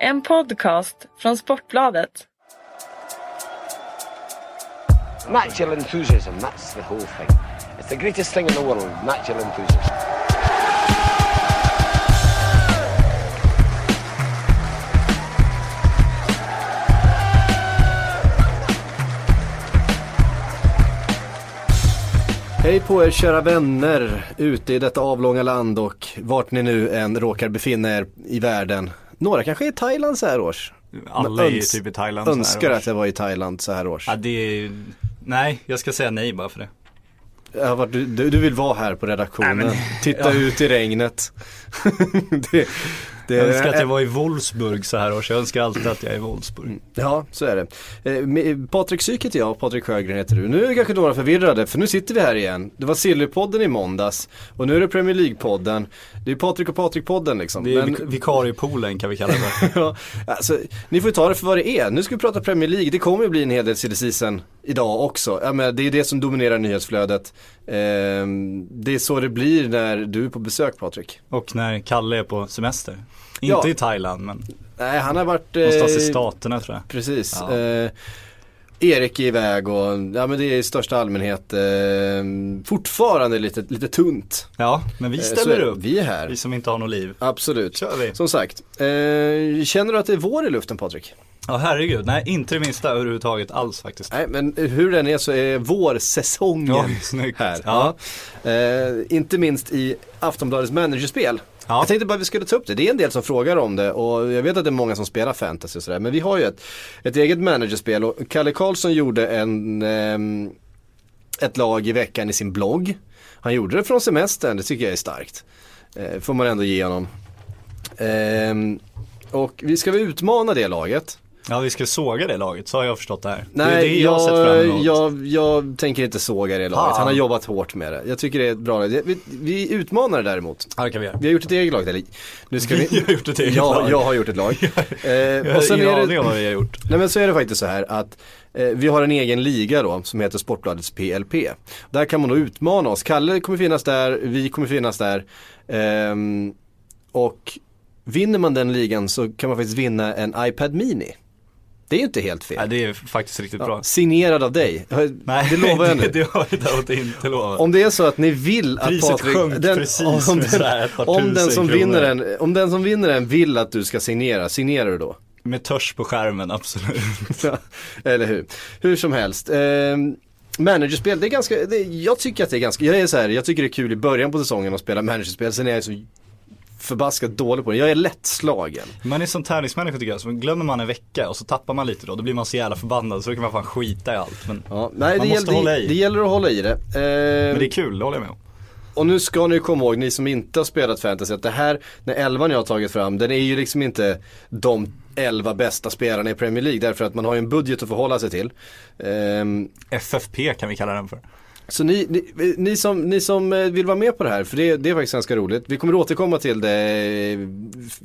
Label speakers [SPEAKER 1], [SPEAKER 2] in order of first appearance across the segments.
[SPEAKER 1] En podcast från Sportbladet.
[SPEAKER 2] Natural enthusiasm, that's the whole thing. It's the greatest thing in the world, natural enthusiasm.
[SPEAKER 3] Hej på er kära vänner ute i detta avlånga land och vart ni nu än råkar befinna er i världen. Några kanske är i Thailand så här års.
[SPEAKER 4] Alla är ju typ i Thailand så här
[SPEAKER 3] Önskar
[SPEAKER 4] års.
[SPEAKER 3] att jag var i Thailand så här års.
[SPEAKER 4] Ja, det är Nej, jag ska säga nej bara för det.
[SPEAKER 3] Du, du du vill vara här på redaktionen,
[SPEAKER 4] Nej, men-
[SPEAKER 3] titta
[SPEAKER 4] ja.
[SPEAKER 3] ut i regnet. det, det,
[SPEAKER 4] Jag önskar att jag var i Wolfsburg så här års. Jag önskar alltid att jag är i Wolfsburg.
[SPEAKER 3] Ja, så är det. Eh, Patrik Syk heter jag och Patrik Sjögren heter du. Nu är kanske några förvirrade för nu sitter vi här igen. Det var Sillypodden i måndags och nu är det Premier League-podden. Det är Patrik och Patrik-podden liksom.
[SPEAKER 4] Det är
[SPEAKER 3] Men-
[SPEAKER 4] vik- vikariepoolen kan vi kalla det.
[SPEAKER 3] ja, alltså, ni får ju ta det för vad det är. Nu ska vi prata Premier League. Det kommer ju bli en hel del silly season idag också. Jag menar, det är det som dominerar nyhetsflödet. Ehm, det är så det blir när du är på besök Patrik.
[SPEAKER 4] Och när Kalle är på semester.
[SPEAKER 3] Ja.
[SPEAKER 4] Inte i Thailand men
[SPEAKER 3] Nej, han har varit...
[SPEAKER 4] någonstans i
[SPEAKER 3] eh,
[SPEAKER 4] staterna tror jag.
[SPEAKER 3] Precis.
[SPEAKER 4] Ja.
[SPEAKER 3] Eh, Erik är iväg och ja men det är i största allmänhet eh, fortfarande lite, lite tunt.
[SPEAKER 4] Ja, men vi
[SPEAKER 3] Eh,
[SPEAKER 4] ställer upp.
[SPEAKER 3] Vi är här.
[SPEAKER 4] Vi som inte har något liv.
[SPEAKER 3] Absolut.
[SPEAKER 4] Kör vi.
[SPEAKER 3] Som sagt, eh, känner du att det är vår i luften Patrik?
[SPEAKER 4] Ja herregud, nej inte det minsta överhuvudtaget alls faktiskt.
[SPEAKER 3] Nej men hur den är så är vårsäsongen
[SPEAKER 4] snyggt.
[SPEAKER 3] här.
[SPEAKER 4] Ja.
[SPEAKER 3] Ja. Eh, inte minst i Aftonbladets managerspel.
[SPEAKER 4] Ja.
[SPEAKER 3] Jag tänkte bara att vi skulle ta upp det. Det är en del som frågar om det och jag vet att det är många som spelar fantasy och sådär. Men vi har ju ett, ett eget managerspel och Kalle Karlsson gjorde en, eh, ett lag i veckan i sin blogg. Han gjorde det från semestern, det tycker jag är starkt. Eh, får man ändå ge honom. Eh, och vi ska väl utmana det laget.
[SPEAKER 4] Ja vi ska såga det laget, så har jag förstått det här.
[SPEAKER 3] Nej,
[SPEAKER 4] det är det jag, har sett fram
[SPEAKER 3] jag,
[SPEAKER 4] emot.
[SPEAKER 3] jag, jag tänker inte såga det laget.
[SPEAKER 4] Fan.
[SPEAKER 3] Han har jobbat hårt med det. Jag tycker det är ett bra lag. Vi, vi utmanar det däremot.
[SPEAKER 4] Ja det kan vi göra.
[SPEAKER 3] Vi har gjort ett eget lag. Eller, nu ska vi,
[SPEAKER 4] Vi har gjort ett eget
[SPEAKER 3] ja,
[SPEAKER 4] lag.
[SPEAKER 3] Jag har gjort ett lag.
[SPEAKER 4] Jag
[SPEAKER 3] eh,
[SPEAKER 4] har
[SPEAKER 3] sen
[SPEAKER 4] ingen aning om vad vi har gjort.
[SPEAKER 3] nej men så är det faktiskt så här att eh, vi har en egen liga då som heter Sportbladets PLP. Där kan man då utmana oss. Kalle kommer finnas där, vi kommer finnas där. Ehm, och vinner man den ligan så kan man faktiskt vinna en iPad Mini. Det är ju inte helt fel.
[SPEAKER 4] Nej det är faktiskt riktigt bra.
[SPEAKER 3] Ja, signerad av dig.
[SPEAKER 4] Nej,
[SPEAKER 3] det lovar jag nu.
[SPEAKER 4] det har jag däremot inte lovat.
[SPEAKER 3] Om det är så att ni vill att
[SPEAKER 4] Priset
[SPEAKER 3] Patrik,
[SPEAKER 4] sjönk precis
[SPEAKER 3] om,
[SPEAKER 4] med ett par
[SPEAKER 3] om, den som
[SPEAKER 4] kronor.
[SPEAKER 3] vinner den, om den som vinner den vill att du ska signera, signerar du då?
[SPEAKER 4] Med törs på skärmen, absolut.
[SPEAKER 3] Eller hur? Hur som helst. Eh, managerspel, det är ganska, det, jag tycker att det är ganska, jag är så här, jag tycker det är kul i början på säsongen att spela managerspel, sen är jag så förbaskat dålig på det. Jag är lättslagen.
[SPEAKER 4] Man är som tävlingsmänniska tycker jag, så glömmer man en vecka och så tappar man lite då, då blir man så jävla förbannad så då kan man fan skita i allt. Men,
[SPEAKER 3] Ja, nej,
[SPEAKER 4] Man
[SPEAKER 3] det,
[SPEAKER 4] måste
[SPEAKER 3] gäller,
[SPEAKER 4] hålla
[SPEAKER 3] det,
[SPEAKER 4] i.
[SPEAKER 3] det gäller att hålla i det. Eh,
[SPEAKER 4] men det är kul, det håller jag med om.
[SPEAKER 3] Och nu ska ni komma ihåg, ni som inte har spelat fantasy, att det här, den elvan jag har tagit fram, den är ju liksom inte de elva bästa spelarna i Premier League. Därför att man har ju en budget att förhålla sig till. Ehm,
[SPEAKER 4] FFP kan vi kalla den för
[SPEAKER 3] så ni, ni, ni, som, ni som eh, vill vara med på det här, för det, det är faktiskt ganska roligt. Vi kommer återkomma till det eh,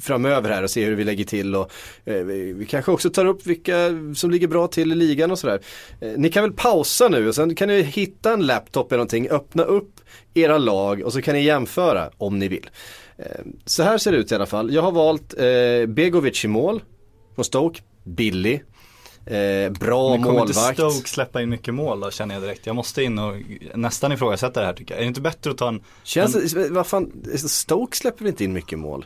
[SPEAKER 3] framöver här och se hur vi lägger till och eh, vi kanske också tar upp vilka som ligger bra till i ligan och sådär. Eh, ni kan väl pausa nu och sen kan ni hitta en laptop eller någonting, öppna upp era lag och så kan ni jämföra om ni vill. Eh, så här ser det ut i alla fall. Jag har valt eh, Begovic i mål från Stoke, billig. Eh, bra
[SPEAKER 4] Men kommer inte
[SPEAKER 3] målvakt.
[SPEAKER 4] Stoke släppa in mycket mål då känner jag direkt. Jag måste in och nästan ifrågasätta det här tycker jag. Är det inte bättre att ta en,
[SPEAKER 3] Känns det, vad fan, Stoke släpper väl inte in mycket mål?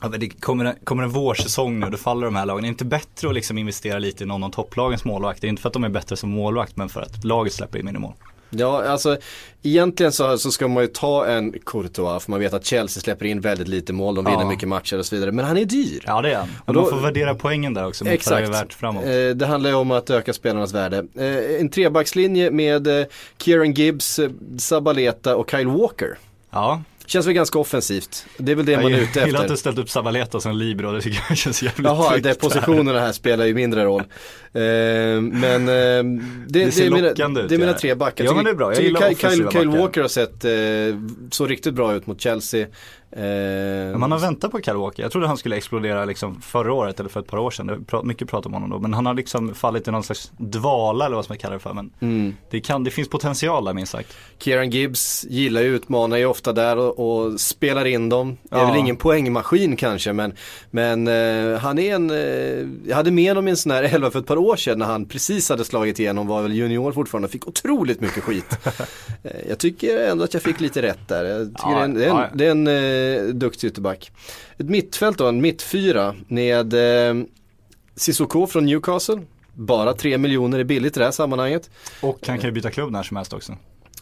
[SPEAKER 4] ja, det kommer, en, kommer en vårsäsong nu, då faller de här lagen. Är det inte bättre att liksom investera lite i någon av topplagens målvakter? Inte för att de är bättre som målvakt, men för att laget släpper in mindre mål.
[SPEAKER 3] Ja, alltså egentligen så, så ska man ju ta en Courtois för man vet att Chelsea släpper in väldigt lite mål, de vinner
[SPEAKER 4] Ja.
[SPEAKER 3] mycket matcher och så vidare. Men han är dyr.
[SPEAKER 4] Ja det är han.
[SPEAKER 3] Och då-
[SPEAKER 4] man får värdera poängen där också
[SPEAKER 3] Exakt.
[SPEAKER 4] värt framåt.
[SPEAKER 3] Eh, det handlar ju om att öka spelarnas värde. Eh, en trebackslinje med eh, Kieran Gibbs, eh, Sabaleta och Kyle Walker.
[SPEAKER 4] Ja,
[SPEAKER 3] Känns väl ganska offensivt. Det är väl det man är ute
[SPEAKER 4] jag gillar att
[SPEAKER 3] efter.
[SPEAKER 4] du ställt upp Sabaleta som libero, det tycker jag känns jävligt
[SPEAKER 3] Jaha, det positionerna här spelar ju mindre roll. Eh, men eh, det, det,
[SPEAKER 4] ser
[SPEAKER 3] är mina,
[SPEAKER 4] ut,
[SPEAKER 3] det är mina tre backar.
[SPEAKER 4] Ja, men det är bra. Jag gillar
[SPEAKER 3] Kyle, Kyle, Kyle. Walker har sett eh, så riktigt bra ut mot Chelsea. Eh,
[SPEAKER 4] man har väntat på Kyle Walker. Jag trodde han skulle explodera liksom förra året eller för ett par år sedan. Det var mycket prat om honom då. Men han har liksom fallit i någon slags dvala eller vad som man kallar det för. Men
[SPEAKER 3] mm.
[SPEAKER 4] det, kan, det finns potential där minst sagt.
[SPEAKER 3] Kieran Gibbs gillar ju utmanar ju ofta där och, och spelar in dem. Är
[SPEAKER 4] Ja.
[SPEAKER 3] väl ingen poängmaskin kanske men, men eh, han är en, jag hade med honom i en sån här 11 för ett par år sedan när han precis hade slagit igenom, var väl junior fortfarande och fick otroligt mycket skit. Eh, jag tycker ändå att jag fick lite rätt där. Jag tycker
[SPEAKER 4] Ja,
[SPEAKER 3] det är en, det är en,
[SPEAKER 4] ja.
[SPEAKER 3] det är en eh, duktig ytterback. Ett mittfält då, en mittfyra med eh, Sissoko från Newcastle. Bara 3 miljoner är billigt i det här sammanhanget.
[SPEAKER 4] Och han kan ju byta klubb när som helst också.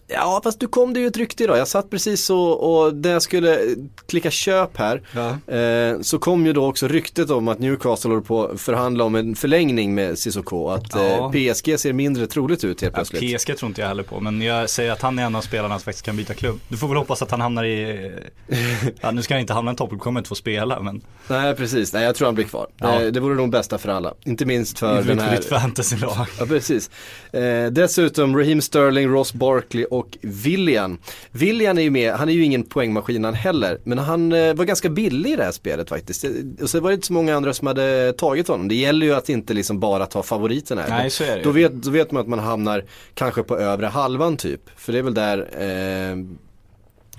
[SPEAKER 3] Ja fast du kom det ju ett rykte idag. Jag satt precis och, och när jag skulle klicka köp här
[SPEAKER 4] Ja.
[SPEAKER 3] eh, så kom ju då också ryktet om att Newcastle håller på att förhandla om en förlängning med Sissoko. Att
[SPEAKER 4] Ja.
[SPEAKER 3] eh, PSG ser mindre troligt ut helt
[SPEAKER 4] Ja,
[SPEAKER 3] plötsligt.
[SPEAKER 4] PSG tror inte jag heller på, men jag säger att han är en av spelarna som faktiskt kan byta klubb. Du får väl hoppas att han hamnar i, ja nu ska han inte hamna i en toppklubb, kommer inte få spela men
[SPEAKER 3] Nej precis, nej jag tror han blir kvar.
[SPEAKER 4] Ja.
[SPEAKER 3] Eh, det vore nog bästa för alla. Inte minst för
[SPEAKER 4] för
[SPEAKER 3] den
[SPEAKER 4] ditt
[SPEAKER 3] här
[SPEAKER 4] fantasylag.
[SPEAKER 3] Ja precis. Eh, dessutom Raheem Sterling, Ross Barkley och Willian. Willian är ju med, han är ju ingen poängmaskin han heller. Men han eh, var ganska billig i det här spelet faktiskt. Eh, Och så var det inte så många andra som hade tagit honom. Det gäller ju att inte liksom bara ta favoriterna. här.
[SPEAKER 4] Nej, så är det.
[SPEAKER 3] Då vet, då vet man att man hamnar kanske på övre halvan typ. För det är väl där eh,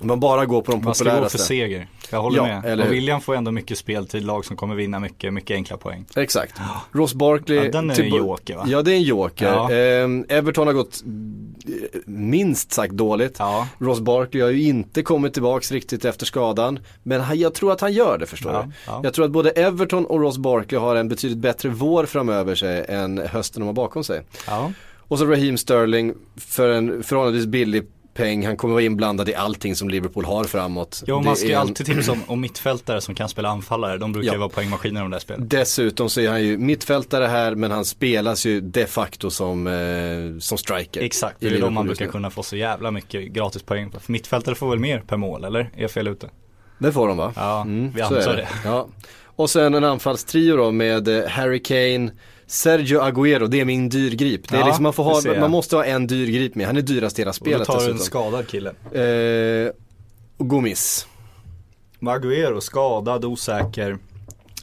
[SPEAKER 3] man bara går på de
[SPEAKER 4] Man ska gå för
[SPEAKER 3] populäraste.
[SPEAKER 4] seger. Jag håller
[SPEAKER 3] Ja,
[SPEAKER 4] med.
[SPEAKER 3] eller
[SPEAKER 4] Och? William får ändå mycket speltid, lag som kommer vinna mycket, mycket enkla poäng.
[SPEAKER 3] Exakt. Ross Barkley.
[SPEAKER 4] Ja, den är en joker, va?
[SPEAKER 3] Ja det är en joker.
[SPEAKER 4] Ja.
[SPEAKER 3] Ehm, Everton har gått eh, minst sagt dåligt.
[SPEAKER 4] Ja.
[SPEAKER 3] Ross Barkley har ju inte kommit tillbaks riktigt efter skadan. Men jag tror att han gör det förstår
[SPEAKER 4] Ja,
[SPEAKER 3] du.
[SPEAKER 4] ja.
[SPEAKER 3] Jag tror att både Everton och Ross Barkley har en betydligt bättre vår framöver sig än hösten de har bakom sig. Och så Raheem Sterling för en förhållandevis billig peng. Han kommer vara inblandad i allting som Liverpool har framåt. Det
[SPEAKER 4] man ska ju
[SPEAKER 3] en-
[SPEAKER 4] alltid tipsa om, om mittfältare som kan spela anfallare. De brukar
[SPEAKER 3] Ja.
[SPEAKER 4] ju vara poängmaskiner de där spelen.
[SPEAKER 3] Dessutom så är han ju mittfältare här men han spelas ju de facto som, eh, som striker.
[SPEAKER 4] Exakt, det är de man brukar kunna få så jävla mycket gratispoäng på. För mittfältare får väl mer per mål, eller? Är jag fel ute?
[SPEAKER 3] Det får de va?
[SPEAKER 4] Ja, vi
[SPEAKER 3] så
[SPEAKER 4] antar
[SPEAKER 3] är
[SPEAKER 4] det.
[SPEAKER 3] Ja. Och sen en anfallstrio då med eh, Harry Kane, Sergio Agüero, det är min dyrgrip. Det är
[SPEAKER 4] Ja,
[SPEAKER 3] liksom, man, får ha, man måste ha en dyrgrip med, han är dyrast i hela
[SPEAKER 4] Och då
[SPEAKER 3] spelet
[SPEAKER 4] tar du en skadad kille.
[SPEAKER 3] Eh, och.
[SPEAKER 4] Maguero, skadad, osäker.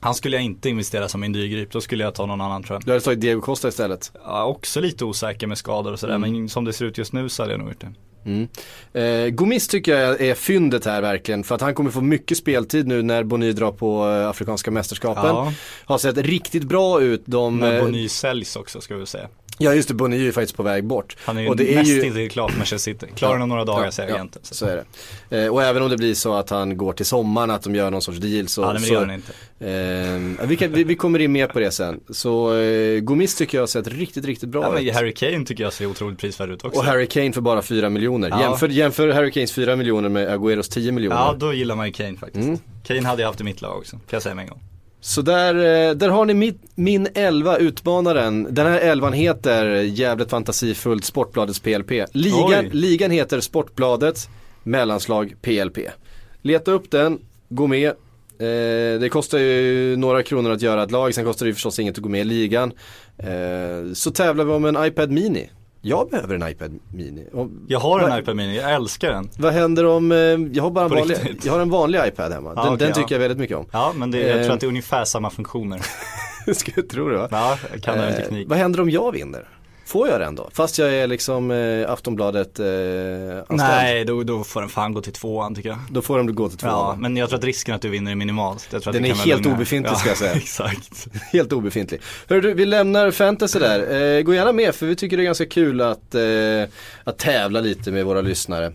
[SPEAKER 4] Han skulle jag inte investera som min dyrgrip, då skulle jag ta någon annan tror jag.
[SPEAKER 3] Du hade tagit Diego Costa istället.
[SPEAKER 4] Ja, också lite osäker med skador och sådär, men som det ser ut just nu så hade jag nog gjort det.
[SPEAKER 3] Mm. Eh, Gomis tycker jag är fyndet här verkligen för att han kommer få mycket speltid nu när Bony drar på eh, Afrikanska mästerskapen.
[SPEAKER 4] Ja.
[SPEAKER 3] Har sett riktigt bra ut. De,
[SPEAKER 4] När
[SPEAKER 3] eh,
[SPEAKER 4] Bonny säljs också ska vi säga.
[SPEAKER 3] Ja just det, Bony är ju faktiskt på väg bort.
[SPEAKER 4] Han är ju
[SPEAKER 3] och det är
[SPEAKER 4] näst
[SPEAKER 3] ju...
[SPEAKER 4] inte klar för Manchester City. Klarar ja, några dagar säger agenten.
[SPEAKER 3] Ja, så är det. Eh, och även om det blir så att han går till sommaren, att de gör någon sorts deal så.
[SPEAKER 4] Ja, men det
[SPEAKER 3] så
[SPEAKER 4] gör han inte.
[SPEAKER 3] eh, vi, kan, vi, vi kommer in mer på det sen. Så eh, Gomis tycker jag har sett riktigt, riktigt bra
[SPEAKER 4] Ja, men
[SPEAKER 3] ut.
[SPEAKER 4] Harry Kane tycker jag ser otroligt prisvärd ut också.
[SPEAKER 3] Och Harry Kane för bara 4 miljoner.
[SPEAKER 4] Ja.
[SPEAKER 3] Jämför, jämför Harry Kanes 4 miljoner med Agüeros 10 miljoner.
[SPEAKER 4] Ja, då gillar man ju Kane faktiskt.
[SPEAKER 3] Mm.
[SPEAKER 4] Kane hade jag haft i mitt lag också, kan jag säga med en gång.
[SPEAKER 3] Så där, eh, där har ni min, min 11 utmanaren. Den här elvan heter jävligt fantasifullt Sportbladets PLP. Ligan,
[SPEAKER 4] Oj.
[SPEAKER 3] ligan heter Sportbladet mellanslag PLP. Leta upp den, gå med. Eh, det kostar ju några kronor att göra ett lag, sen kostar det ju förstås inget att gå med i ligan. Eh, så tävlar vi om en iPad Mini. Jag behöver en iPad Mini. Och,
[SPEAKER 4] Jag har en
[SPEAKER 3] vad,
[SPEAKER 4] iPad Mini, jag älskar den.
[SPEAKER 3] Vad händer om, eh, jag har bara en vanlig, jag har en vanlig iPad hemma.
[SPEAKER 4] Ja,
[SPEAKER 3] Den,
[SPEAKER 4] okej,
[SPEAKER 3] den tycker
[SPEAKER 4] ja.
[SPEAKER 3] jag väldigt mycket om.
[SPEAKER 4] Ja, men det, jag tror att det är ungefär samma funktioner.
[SPEAKER 3] Jag tro det va?
[SPEAKER 4] Ja, jag kan den
[SPEAKER 3] Eh,
[SPEAKER 4] teknik.
[SPEAKER 3] vad händer om jag vinner? Får jag den då? Fast jag är liksom eh, Aftonbladet eh, anställd.
[SPEAKER 4] Nej, då, då får den fan gå till tvåan tycker jag.
[SPEAKER 3] Då får de gå till tvåan.
[SPEAKER 4] Ja, men jag tror att risken att du vinner är att
[SPEAKER 3] Den är helt obefintlig, ska jag säga.
[SPEAKER 4] Exakt.
[SPEAKER 3] Helt obefintlig. Hörru du, vi lämnar fantasy där. Eh, gå gärna med för vi tycker det är ganska kul att, eh, att tävla lite med våra lyssnare.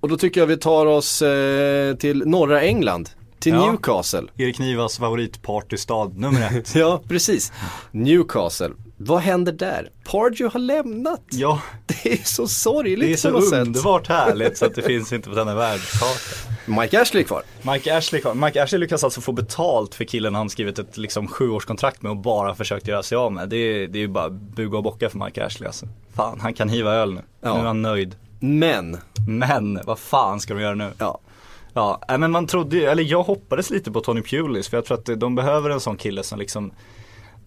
[SPEAKER 3] Och då tycker jag vi tar oss eh, till norra England. Till
[SPEAKER 4] Ja.
[SPEAKER 3] Newcastle.
[SPEAKER 4] Erik Nivas favoritpartystad nummer ett.
[SPEAKER 3] Ja, precis. Newcastle. Vad händer där? Pardew har lämnat.
[SPEAKER 4] Ja,
[SPEAKER 3] Det är så sorgligt
[SPEAKER 4] det är så
[SPEAKER 3] på något sätt.
[SPEAKER 4] underbart härligt så att det finns inte på denna världskarta.
[SPEAKER 3] Mike Ashley är kvar.
[SPEAKER 4] Mike Ashley, Mike Ashley lyckas alltså få betalt för killen han skrivit ett liksom sjuårskontrakt med och bara försökt göra sig av med. Det är, det är ju bara buga och bocka för Mike Ashley alltså. Fan, han kan hiva öl nu.
[SPEAKER 3] Ja.
[SPEAKER 4] Nu är han nöjd.
[SPEAKER 3] Men,
[SPEAKER 4] Men, vad fan ska de göra nu?
[SPEAKER 3] ja.
[SPEAKER 4] Ja, men man trodde ju, eller jag hoppades lite på Tony Pulis för jag tror att de behöver en sån kille som liksom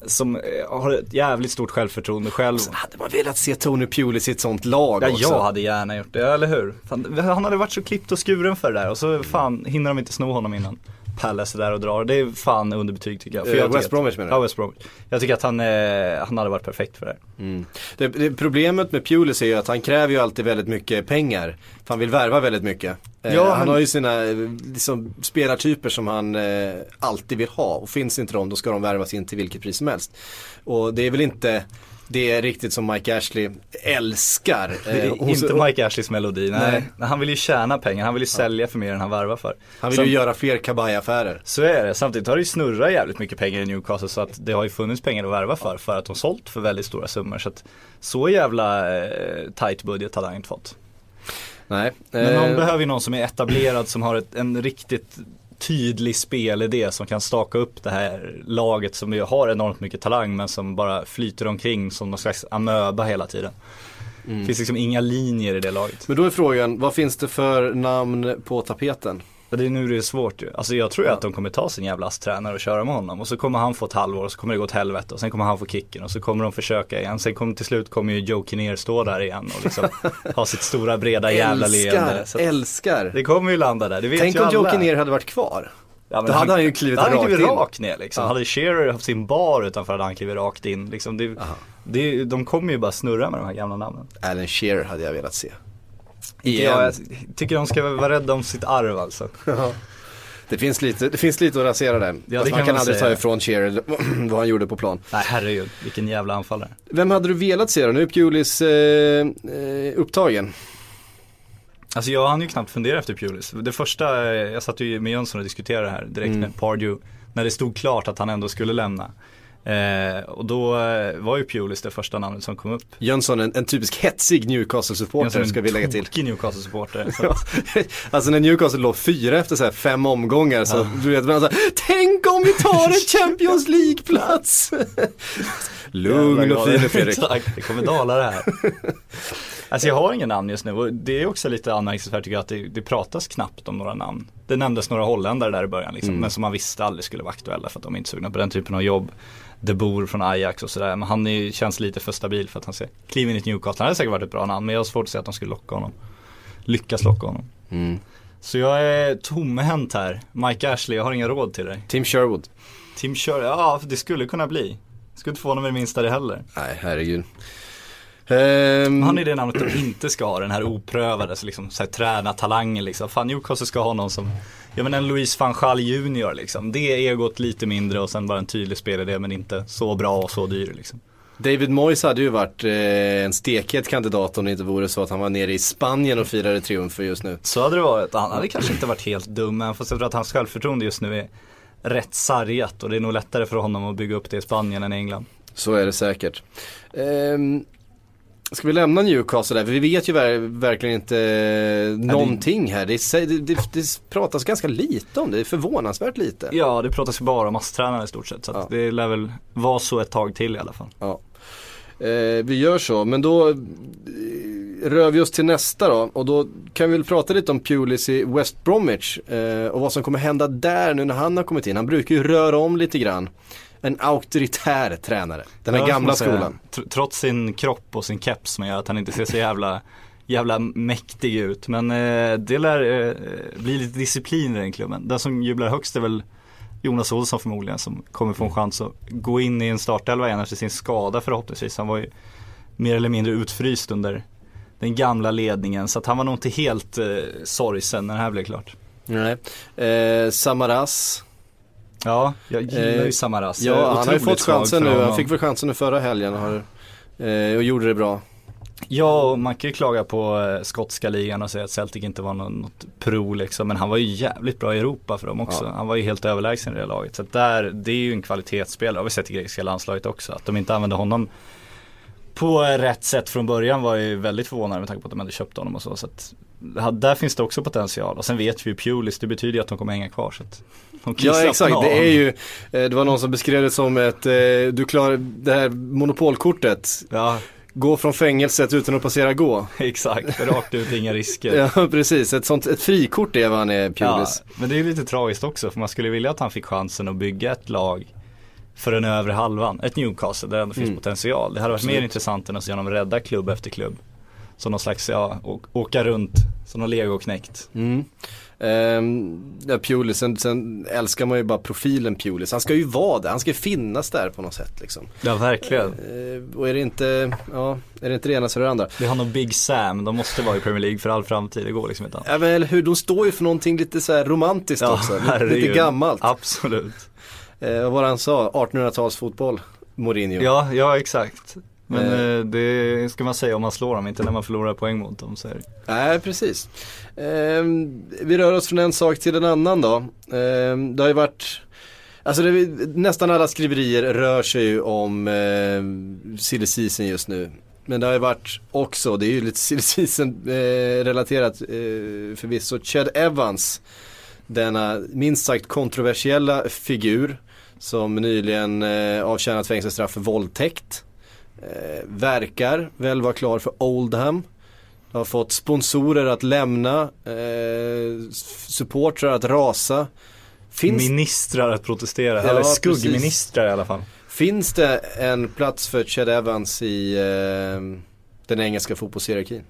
[SPEAKER 4] som eh, har ett jävligt stort självförtroende själv.
[SPEAKER 3] Hade man velat se Tony Pulis i ett sånt lag
[SPEAKER 4] Ja,
[SPEAKER 3] också?
[SPEAKER 4] jag hade gärna gjort det, eller hur? Fan, han hade varit så klippt och skuren för det där och så fan hinner de inte sno honom innan Palace är där och drar. Det är fan underbetyg tycker jag. För
[SPEAKER 3] Eh,
[SPEAKER 4] jag
[SPEAKER 3] West Bromwich menar du?
[SPEAKER 4] Ja, West Bromwich. Jag tycker att han, eh, han hade varit perfekt för det. här.
[SPEAKER 3] Det, det, problemet med Pulis är ju att han kräver ju alltid väldigt mycket pengar. För han vill värva väldigt mycket. Eh,
[SPEAKER 4] Ja,
[SPEAKER 3] han
[SPEAKER 4] men-
[SPEAKER 3] har ju sina eh, liksom, spelartyper som han eh, alltid vill ha. Och finns inte de då ska de värvas in till vilket pris som helst. Och det är väl inte det är riktigt som Mike Ashley älskar.
[SPEAKER 4] Det är
[SPEAKER 3] Eh, och
[SPEAKER 4] inte Mike Ashleys melodi, nej.
[SPEAKER 3] Nej.
[SPEAKER 4] Han vill ju tjäna pengar, han vill ju sälja för mer än han värvar för.
[SPEAKER 3] Han vill
[SPEAKER 4] Sen-
[SPEAKER 3] ju göra fler kabajaffärer.
[SPEAKER 4] Så är det, samtidigt har det ju snurrat jävligt mycket pengar i Newcastle så att det har ju funnits pengar att värva för, för att de sålt för väldigt stora summor. Så att så jävla eh, tight budget hade han inte fått.
[SPEAKER 3] Nej.
[SPEAKER 4] Men
[SPEAKER 3] eh,
[SPEAKER 4] de behöver ju någon som är etablerad, som har ett, en riktigt tydlig spelidé som kan staka upp det här laget som ju har enormt mycket talang men som bara flyter omkring som någon slags amöba hela tiden. Det finns liksom inga linjer i det laget.
[SPEAKER 3] Men då är frågan, vad finns det för namn på tapeten?
[SPEAKER 4] Och det är nu det är svårt ju. Alltså jag tror ju att de kommer ta sin jävla tränare och köra med honom. Och så kommer han få ett halvår och så kommer det gå åt helvete. Och sen kommer han få kicken och så kommer de försöka igen. Sen kommer till slut kommer ju Joe Kinnear stå där igen och liksom ha sitt stora breda jävla leende.
[SPEAKER 3] älskar,
[SPEAKER 4] Så att
[SPEAKER 3] älskar.
[SPEAKER 4] det kommer ju landa där, det vet
[SPEAKER 3] Tänk
[SPEAKER 4] ju
[SPEAKER 3] om
[SPEAKER 4] alla.
[SPEAKER 3] Joe Kinnear hade varit kvar.
[SPEAKER 4] Ja,
[SPEAKER 3] Då hade han ju klivit
[SPEAKER 4] då hade han
[SPEAKER 3] rakt
[SPEAKER 4] klivit
[SPEAKER 3] in.
[SPEAKER 4] rakt ner liksom.
[SPEAKER 3] Ja.
[SPEAKER 4] Hade Shearer haft sin bar utanför hade han klivit rakt in. Liksom det, det, de kommer ju bara snurra med de här gamla namnen.
[SPEAKER 3] Alan Shearer hade jag velat se.
[SPEAKER 4] Ja, jag tycker de ska vara rädda om sitt arv alltså.
[SPEAKER 3] Det finns lite, det finns lite att rasera där. Fast
[SPEAKER 4] kan
[SPEAKER 3] man kan
[SPEAKER 4] man
[SPEAKER 3] aldrig
[SPEAKER 4] säga.
[SPEAKER 3] ta ifrån Shearer vad han gjorde på plan.
[SPEAKER 4] Nej herregud, vilken jävla anfallare.
[SPEAKER 3] Vem hade du velat se då? Nu är Pulis eh, eh, upptagen.
[SPEAKER 4] Alltså jag hann ju knappt fundera efter Pulis. Det första, jag satt ju med Jönsson och diskuterade det här direkt
[SPEAKER 3] Mm.
[SPEAKER 4] när Pardew, när det stod klart att han ändå skulle lämna. Eh, och då eh, var ju Pulis det första namnet som kom upp.
[SPEAKER 3] Jönsson, en, en typisk hetsig Newcastle-supporter ska vi lägga till.
[SPEAKER 4] tokig Newcastle-supporter.
[SPEAKER 3] Alltså när Newcastle låg fyra efter så här fem omgångar så du vet man så här, Tänk om vi tar en Champions League-plats! Lugn och fin Fredrik.
[SPEAKER 4] Exakt, det kommer dala det här. Alltså jag har ingen namn just nu och det är också lite anmärkningsvärt tycker jag att det, det pratas knappt om några namn. Det nämndes några holländare där i början liksom,
[SPEAKER 3] Mm.
[SPEAKER 4] men som man visste aldrig skulle vara aktuella för att de är inte sugna på den typen av jobb. De Boer från Ajax och sådär, men han är, känns lite för stabil för att han ska kliva in i ett Newcastle. Han hade säkert varit ett bra namn men jag har svårt att se att de skulle locka honom. Lyckas locka honom.
[SPEAKER 3] Mm.
[SPEAKER 4] Så jag är tomhänt här. Mike Ashley, jag har inga råd till dig.
[SPEAKER 3] Tim Sherwood.
[SPEAKER 4] Tim Sher, ja det skulle kunna bli. Skulle inte få honom med det minsta det heller.
[SPEAKER 3] Nej, herregud. Ehm,
[SPEAKER 4] Han är det namnet de inte ska ha, den här oprövade, så liksom, så här, träna talangen liksom. Fan Newcastle ska ha någon som, ja men en Louis van Gaal junior liksom. Det är egot lite mindre och sen bara en tydlig spelidé men inte så bra och så dyr liksom.
[SPEAKER 3] David Moyes hade ju varit eh, en stekhet kandidat om det inte vore så att han var nere i Spanien och firade triumfer just nu.
[SPEAKER 4] Så hade det varit, han hade kanske inte varit helt dum, men fast jag tror att hans självförtroende just nu är rätt sargat och det är nog lättare för honom att bygga upp det i Spanien än i England.
[SPEAKER 3] Så är det säkert. Ehm, ska vi lämna Newcastle där? För vi vet ju ver- verkligen inte eh, någonting här. Det, det, det, det pratas ganska lite om det, det är förvånansvärt lite.
[SPEAKER 4] Ja, det pratas ju bara om masstränare i stort sett, så
[SPEAKER 3] Ja.
[SPEAKER 4] det lär väl vara så ett tag till i alla fall.
[SPEAKER 3] Ja. Eh, vi gör så, men då rör vi oss till nästa då. Och då kan vi väl prata lite om Pulis i West Bromwich. Eh, och vad som kommer hända där nu när han har kommit in. Han brukar ju röra om lite grann. En auktoritär tränare. Den här
[SPEAKER 4] Ja,
[SPEAKER 3] gamla skolan.
[SPEAKER 4] Tr- Trots sin kropp och sin keps som gör att han inte ser så jävla, jävla mäktig ut. Men eh, det lär eh, bli lite disciplin i den klubben. Den som jublar högst är väl Jonas Olsson förmodligen som kommer få en chans att gå in i en startelva igen efter sin skada förhoppningsvis. Han var ju mer eller mindre utfryst under den gamla ledningen så att han var nog inte helt eh, sorgsen när det här blev klart.
[SPEAKER 3] Nej. Eh, Samaras.
[SPEAKER 4] Ja, jag gillar
[SPEAKER 3] Eh,
[SPEAKER 4] ju Samaras. Jag är
[SPEAKER 3] Ja, han har ju fått chansen nu. Han fick väl chansen nu förra helgen och, har, eh, och gjorde det bra.
[SPEAKER 4] Ja, och man kan ju klaga på eh, skotska ligan och säga att Celtic inte var någon, något pro liksom. Men han var ju jävligt bra i Europa för dem också.
[SPEAKER 3] Ja.
[SPEAKER 4] Han var ju helt överlägsen i det laget. Så där, det är ju en kvalitetsspelare. Det har vi sett i grekiska landslaget också. Att de inte använde honom på rätt sätt från början var ju väldigt förvånande med tanke på att de hade köpt honom och så. så att, ja, där finns det också potential. Och sen vet vi ju Pulis, det betyder ju att de kommer hänga kvar. Så att
[SPEAKER 3] Ja exakt, det är ju, eh, det var någon som beskrev det som ett, eh, du klarar det här monopolkortet,
[SPEAKER 4] Ja,
[SPEAKER 3] gå från fängelset utan att passera gå.
[SPEAKER 4] exakt. Rakt ut, inga risker.
[SPEAKER 3] Ja precis, ett sånt, ett frikort är vad han är
[SPEAKER 4] Ja,
[SPEAKER 3] Pulis.
[SPEAKER 4] men det är ju lite tragiskt också för man skulle vilja att han fick chansen att bygga ett lag för den övre halvan. Ett Newcastle där det ändå finns
[SPEAKER 3] Mm.
[SPEAKER 4] potential. Det hade varit mer
[SPEAKER 3] Absolut.
[SPEAKER 4] intressant än att se honom rädda klubb efter klubb. Som någon slags, ja, åka runt som någon legoknäckt.
[SPEAKER 3] Mm. Ehm, ja, Pulis, sen, sen älskar man ju bara profilen Pulis. Han ska ju vara där, han ska ju finnas där på något sätt liksom.
[SPEAKER 4] Ja verkligen.
[SPEAKER 3] Ehm, och är det inte, ja, är det inte det ena så är det andra.
[SPEAKER 4] Det är han och Big Sam, de måste vara i Premier League för all framtid, det går liksom inte annat.
[SPEAKER 3] Ja men eller hur, de står ju för någonting lite så romantiskt också. Lite,
[SPEAKER 4] herregud.
[SPEAKER 3] lite gammalt.
[SPEAKER 4] Absolut.
[SPEAKER 3] Ehm, vad han sa? 1800-talsfotboll, Mourinho.
[SPEAKER 4] Ja, ja exakt. Men
[SPEAKER 3] Eh.
[SPEAKER 4] eh, det ska man säga om man slår dem, inte när man förlorar poäng mot dem. Så.
[SPEAKER 3] Nej, precis. Ehm, vi rör oss från en sak till en annan då. Ehm, det har ju varit Alltså det, nästan alla skriverier rör sig ju om eh, silly season just nu. Men det har ju varit också, det är ju lite silly season eh, relaterat eh, förvisso, Chad Evans. Denna minst sagt kontroversiella figur som nyligen eh, avtjänat fängelsestraff för våldtäkt. Eh, verkar väl vara klar för Oldham. Har fått sponsorer att lämna, eh, supportrar att rasa. Finns,
[SPEAKER 4] Ministrar att protestera,
[SPEAKER 3] Ja,
[SPEAKER 4] eller
[SPEAKER 3] precis.
[SPEAKER 4] skuggministrar i alla fall.
[SPEAKER 3] finns det en plats för Chad Evans i eh, den engelska fotbollshierarkin?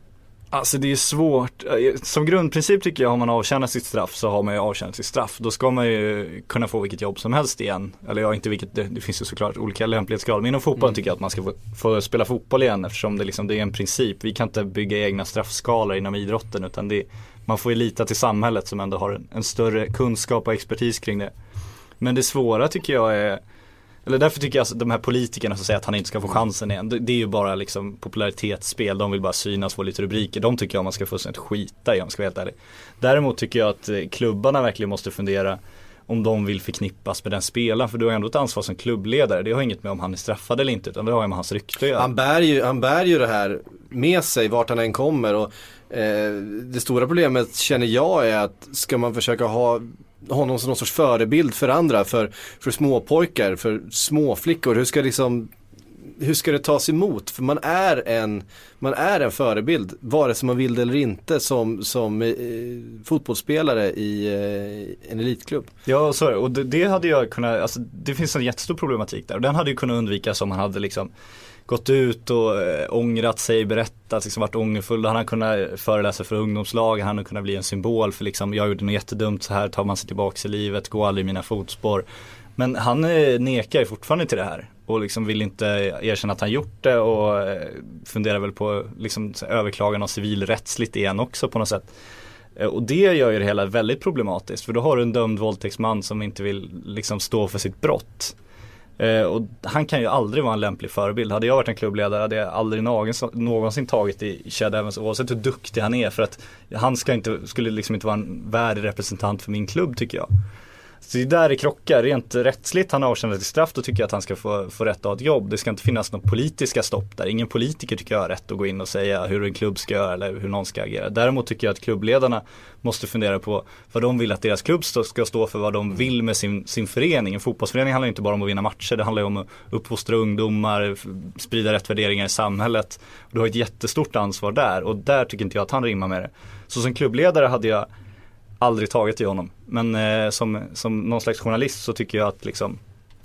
[SPEAKER 4] Alltså det är svårt. Eh, Som grundprincip tycker jag, har man avtjänat sitt straff så har man ju avtjänat sitt straff. Då ska man ju kunna få vilket jobb som helst igen. Eller ja, inte vilket, det, det finns ju såklart olika lämplighetsgrader. Men inom fotbollen tycker jag att man ska få, få spela fotboll igen eftersom det, liksom, det är en princip. Vi kan inte bygga egna straffskalor inom idrotten utan det, man får ju lita till samhället som ändå har en, en större kunskap och expertis kring det. Men det svåra tycker jag är eller därför tycker jag att de här politikerna som säger att han inte ska få chansen igen, det, det är ju bara liksom popularitetsspel, de vill bara synas, få lite rubriker. De tycker jag man ska fullständigt skita i om jag ska vara helt ärlig. Däremot tycker jag att eh, klubbarna verkligen måste fundera om de vill förknippas med den spelaren, för du har ändå ett ansvar som klubbledare. Det har inget med om han är straffad eller inte, utan det har ju med hans rykte att göra.
[SPEAKER 3] Han bär, ju, han bär ju det här med sig vart han än kommer och eh, det stora problemet känner jag är att ska man försöka ha honom som någon sorts förebild för andra, för, för småpojkar, för småflickor, hur ska liksom hur ska det tas emot? För man är en, man är en förebild, vare sig man vill det eller inte, som, som eh, fotbollsspelare i eh, en elitklubb.
[SPEAKER 4] Ja, så är det. Och det, det hade jag kunnat, alltså det finns en jättestor problematik där. Och den hade ju kunnat undvikas om man hade liksom gått ut och eh, ångrat sig, berättat, liksom varit ångerfull. Han hade kunnat föreläsa för ungdomslag, han hade kunnat bli en symbol för liksom, jag gjorde något jättedumt, så här tar man sig tillbaks i livet, gå aldrig i mina fotspår. Men han eh, nekar ju fortfarande till det här och liksom vill inte erkänna att han gjort det och eh, funderar väl på liksom överklagan av civilrättsligt igen också på något sätt. Eh, och det gör ju det hela väldigt problematiskt för då har du en dömd våldtäktsman som inte vill liksom stå för sitt brott. Eh, och han kan ju aldrig vara en lämplig förebild. Hade jag varit en klubbledare hade jag aldrig någonsin, någonsin tagit i Chad Evans oavsett hur duktig han är för att han ska inte, skulle liksom inte vara en värdig representant för min klubb tycker jag. Så det är där det krockar. Rent rättsligt, han har avtjänat sitt straff, då tycker jag att han ska få, få rätt att ha ett jobb. Det ska inte finnas några politiska stopp där. Ingen politiker tycker jag har rätt att gå in och säga hur en klubb ska göra eller hur någon ska agera. Däremot tycker jag att klubbledarna måste fundera på vad de vill att deras klubb ska stå för, vad de vill med sin, sin förening. En fotbollsförening handlar inte bara om att vinna matcher, det handlar ju om att uppfostra ungdomar, sprida rätt värderingar i samhället. Du har ett jättestort ansvar där och där tycker inte jag att han rimmar med det. Så som klubbledare hade jag aldrig tagit i honom. Men eh, som, som någon slags journalist så tycker jag att liksom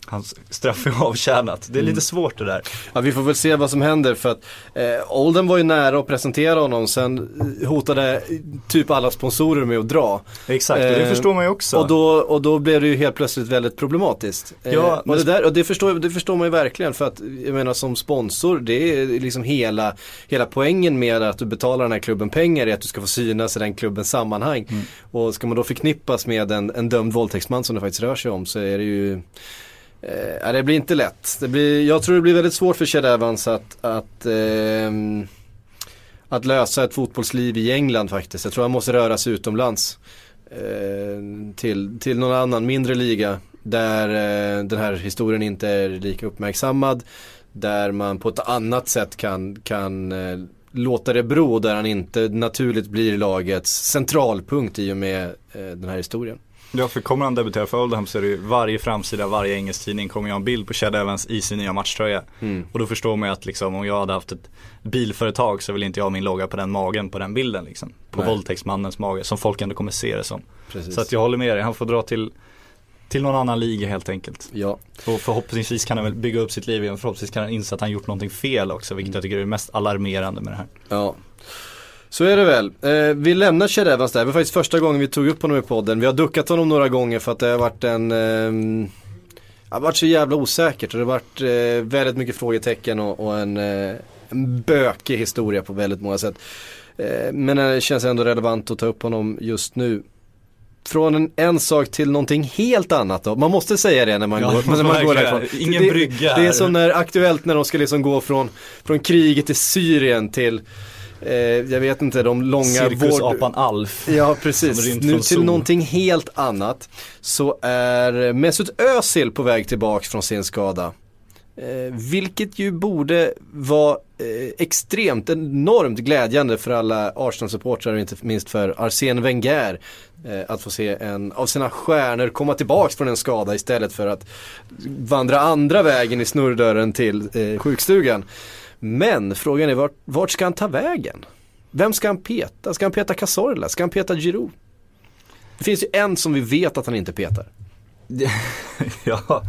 [SPEAKER 4] hans straff är avtjänat. Det är lite svårt det där.
[SPEAKER 3] Ja, vi får väl se vad som händer för att eh, Olden var ju nära att presentera honom sen hotade typ alla sponsorer med att dra.
[SPEAKER 4] Exakt, och det
[SPEAKER 3] Eh,
[SPEAKER 4] förstår man ju också.
[SPEAKER 3] Och då, och då blev det ju helt plötsligt väldigt problematiskt. Eh,
[SPEAKER 4] Ja,
[SPEAKER 3] och
[SPEAKER 4] men-
[SPEAKER 3] det, där, och det, förstår, det förstår man ju verkligen för att jag menar som sponsor det är liksom hela, hela poängen med att du betalar den här klubben pengar är att du ska få synas i den klubbens sammanhang.
[SPEAKER 4] Mm.
[SPEAKER 3] Och ska man då förknippas med en, en dömd våldtäktsman som det faktiskt rör sig om så är det ju Eh, det blir inte lätt. Det blir, jag tror det blir väldigt svårt för Chad Evans att, att, eh, att lösa ett fotbollsliv i England faktiskt. Jag tror han måste röra sig utomlands. Eh, till, till någon annan mindre liga där eh, den här historien inte är lika uppmärksammad. Där man på ett annat sätt kan, kan eh, låta det bero. Där han inte naturligt blir lagets centralpunkt i och med eh, den här historien.
[SPEAKER 4] Ja, för kommer han debutera för Oldham så är det ju varje framsida, varje engelsk tidning kommer ju ha en bild på Chad Evans i sin nya matchtröja.
[SPEAKER 3] Mm.
[SPEAKER 4] Och då förstår man ju att liksom, om jag hade haft ett bilföretag så vill inte jag ha min logga på den magen på den bilden liksom. På
[SPEAKER 3] Nej.
[SPEAKER 4] våldtäktsmannens mage, som folk ändå kommer se det som.
[SPEAKER 3] Precis.
[SPEAKER 4] Så att jag håller med dig, han får dra till till någon annan liga helt enkelt.
[SPEAKER 3] Ja.
[SPEAKER 4] Och förhoppningsvis kan han väl bygga upp sitt liv igen. Förhoppningsvis kan han inse att han gjort någonting fel också, vilket jag tycker är det mest alarmerande med det här.
[SPEAKER 3] Ja. Så är det väl. Eh, vi lämnar Evans där. Det var faktiskt första gången vi tog upp honom i podden. Vi har duckat honom några gånger för att det har varit en eh, det har varit så jävla osäkert och det har varit eh, väldigt mycket frågetecken och, och en, eh, en bökig historia på väldigt många sätt. Eh, men det känns ändå relevant att ta upp honom just nu. Från en, en sak till någonting helt annat då. Man måste säga det när man
[SPEAKER 4] Ja,
[SPEAKER 3] går, när man går därifrån.
[SPEAKER 4] Ingen
[SPEAKER 3] det,
[SPEAKER 4] brygga
[SPEAKER 3] Det är som när Aktuellt när de ska liksom gå från, från kriget i Syrien till eh, jag vet inte, de långa
[SPEAKER 4] Cirkusapan Alf.
[SPEAKER 3] Ja precis, nu till någonting helt annat. Så är Mesut Özil på väg tillbaks från sin skada. Eh, vilket ju borde vara eh, extremt, enormt glädjande för alla Arsenal-supportrar och inte minst för Arsene Wenger. Eh, att få se en av sina stjärnor komma tillbaks från en skada istället för att vandra andra vägen i snurrdörren till eh, sjukstugan. Men frågan är vart, vart ska han ta vägen? Vem ska han peta? Ska han peta Cazorla? Ska han peta Giroud? Det finns ju en som vi vet att han inte petar.
[SPEAKER 4] ja.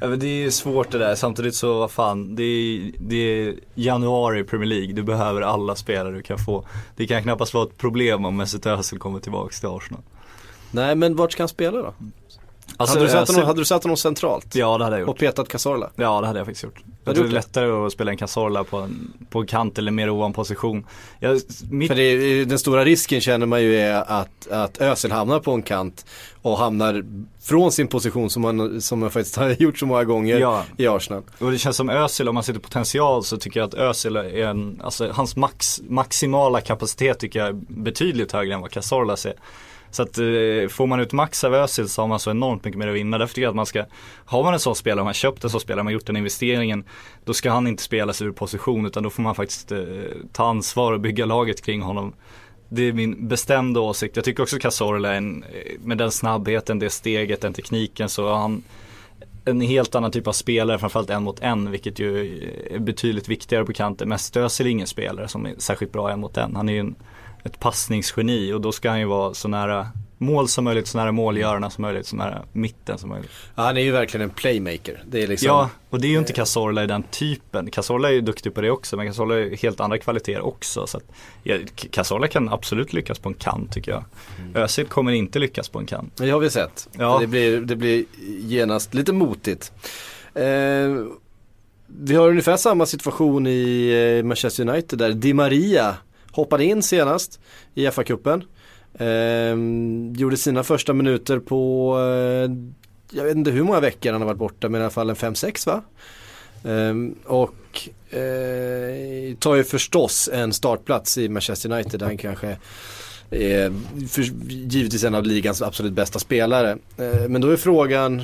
[SPEAKER 4] men det är svårt det där. Samtidigt så, vad fan, det är, det är januari i Premier League. Du behöver alla spelare du kan få. Det kan knappast vara ett problem om Mesut Özil kommer tillbaks till Arsenal.
[SPEAKER 3] Nej men vart ska han spela då?
[SPEAKER 4] Alltså,
[SPEAKER 3] hade, du satt honom, hade du satt honom centralt?
[SPEAKER 4] Ja det hade jag gjort.
[SPEAKER 3] Och petat Cazorla?
[SPEAKER 4] Ja det hade jag faktiskt gjort. Jag tror det är lättare att spela en Cazorla på en, på en kant eller mer ovan position. Jag, mitt,
[SPEAKER 3] För är, den stora risken känner man ju är att, att Özil hamnar på en kant och hamnar från sin position som man, som man faktiskt har gjort så många gånger
[SPEAKER 4] Ja.
[SPEAKER 3] i Arsenal.
[SPEAKER 4] Och det känns som Özil, om man ser till potential så tycker jag att Özil är en, alltså hans max, maximala kapacitet tycker jag är betydligt högre än vad Cazorlas är. Så att eh, får man ut max av Özil så har man så enormt mycket mer att vinna. Därför tycker jag att man ska, har man en sån spelare, om man köpt en sån spelare, man gjort den investeringen, då ska han inte spela sig ur position utan då får man faktiskt eh, ta ansvar och bygga laget kring honom. Det är min bestämda åsikt. Jag tycker också Cazorla eh, med den snabbheten, det steget, den tekniken så har han en helt annan typ av spelare, framförallt en mot en, vilket ju eh, är betydligt viktigare på kanten. Mest Özil är ingen spelare som är särskilt bra en mot en. Han är ju en, ett passningsgeni och då ska han ju vara så nära mål som möjligt, så nära målgörarna som möjligt, så nära mitten som möjligt.
[SPEAKER 3] Ja, han är ju verkligen en playmaker. Det är liksom,
[SPEAKER 4] Ja, och det är ju inte Cazorla i den typen. Cazorla är ju duktig på det också, men Cazorla har helt andra kvaliteter också. Så att, ja, Cazorla kan absolut lyckas på en kant tycker jag. Özil kommer inte lyckas på en kant.
[SPEAKER 3] det har vi sett.
[SPEAKER 4] Ja.
[SPEAKER 3] Det, blir, det blir genast lite motigt. Eh, vi har ungefär samma situation i eh, Manchester United där Di Maria hoppade in senast i FA-cupen. Eh, gjorde sina första minuter på, eh, jag vet inte hur många veckor han har varit borta men i alla fall en 5-6 va? Eh, och eh, tar ju förstås en startplats i Manchester United där han kanske är för, givetvis en av ligans absolut bästa spelare. Eh, men då är frågan,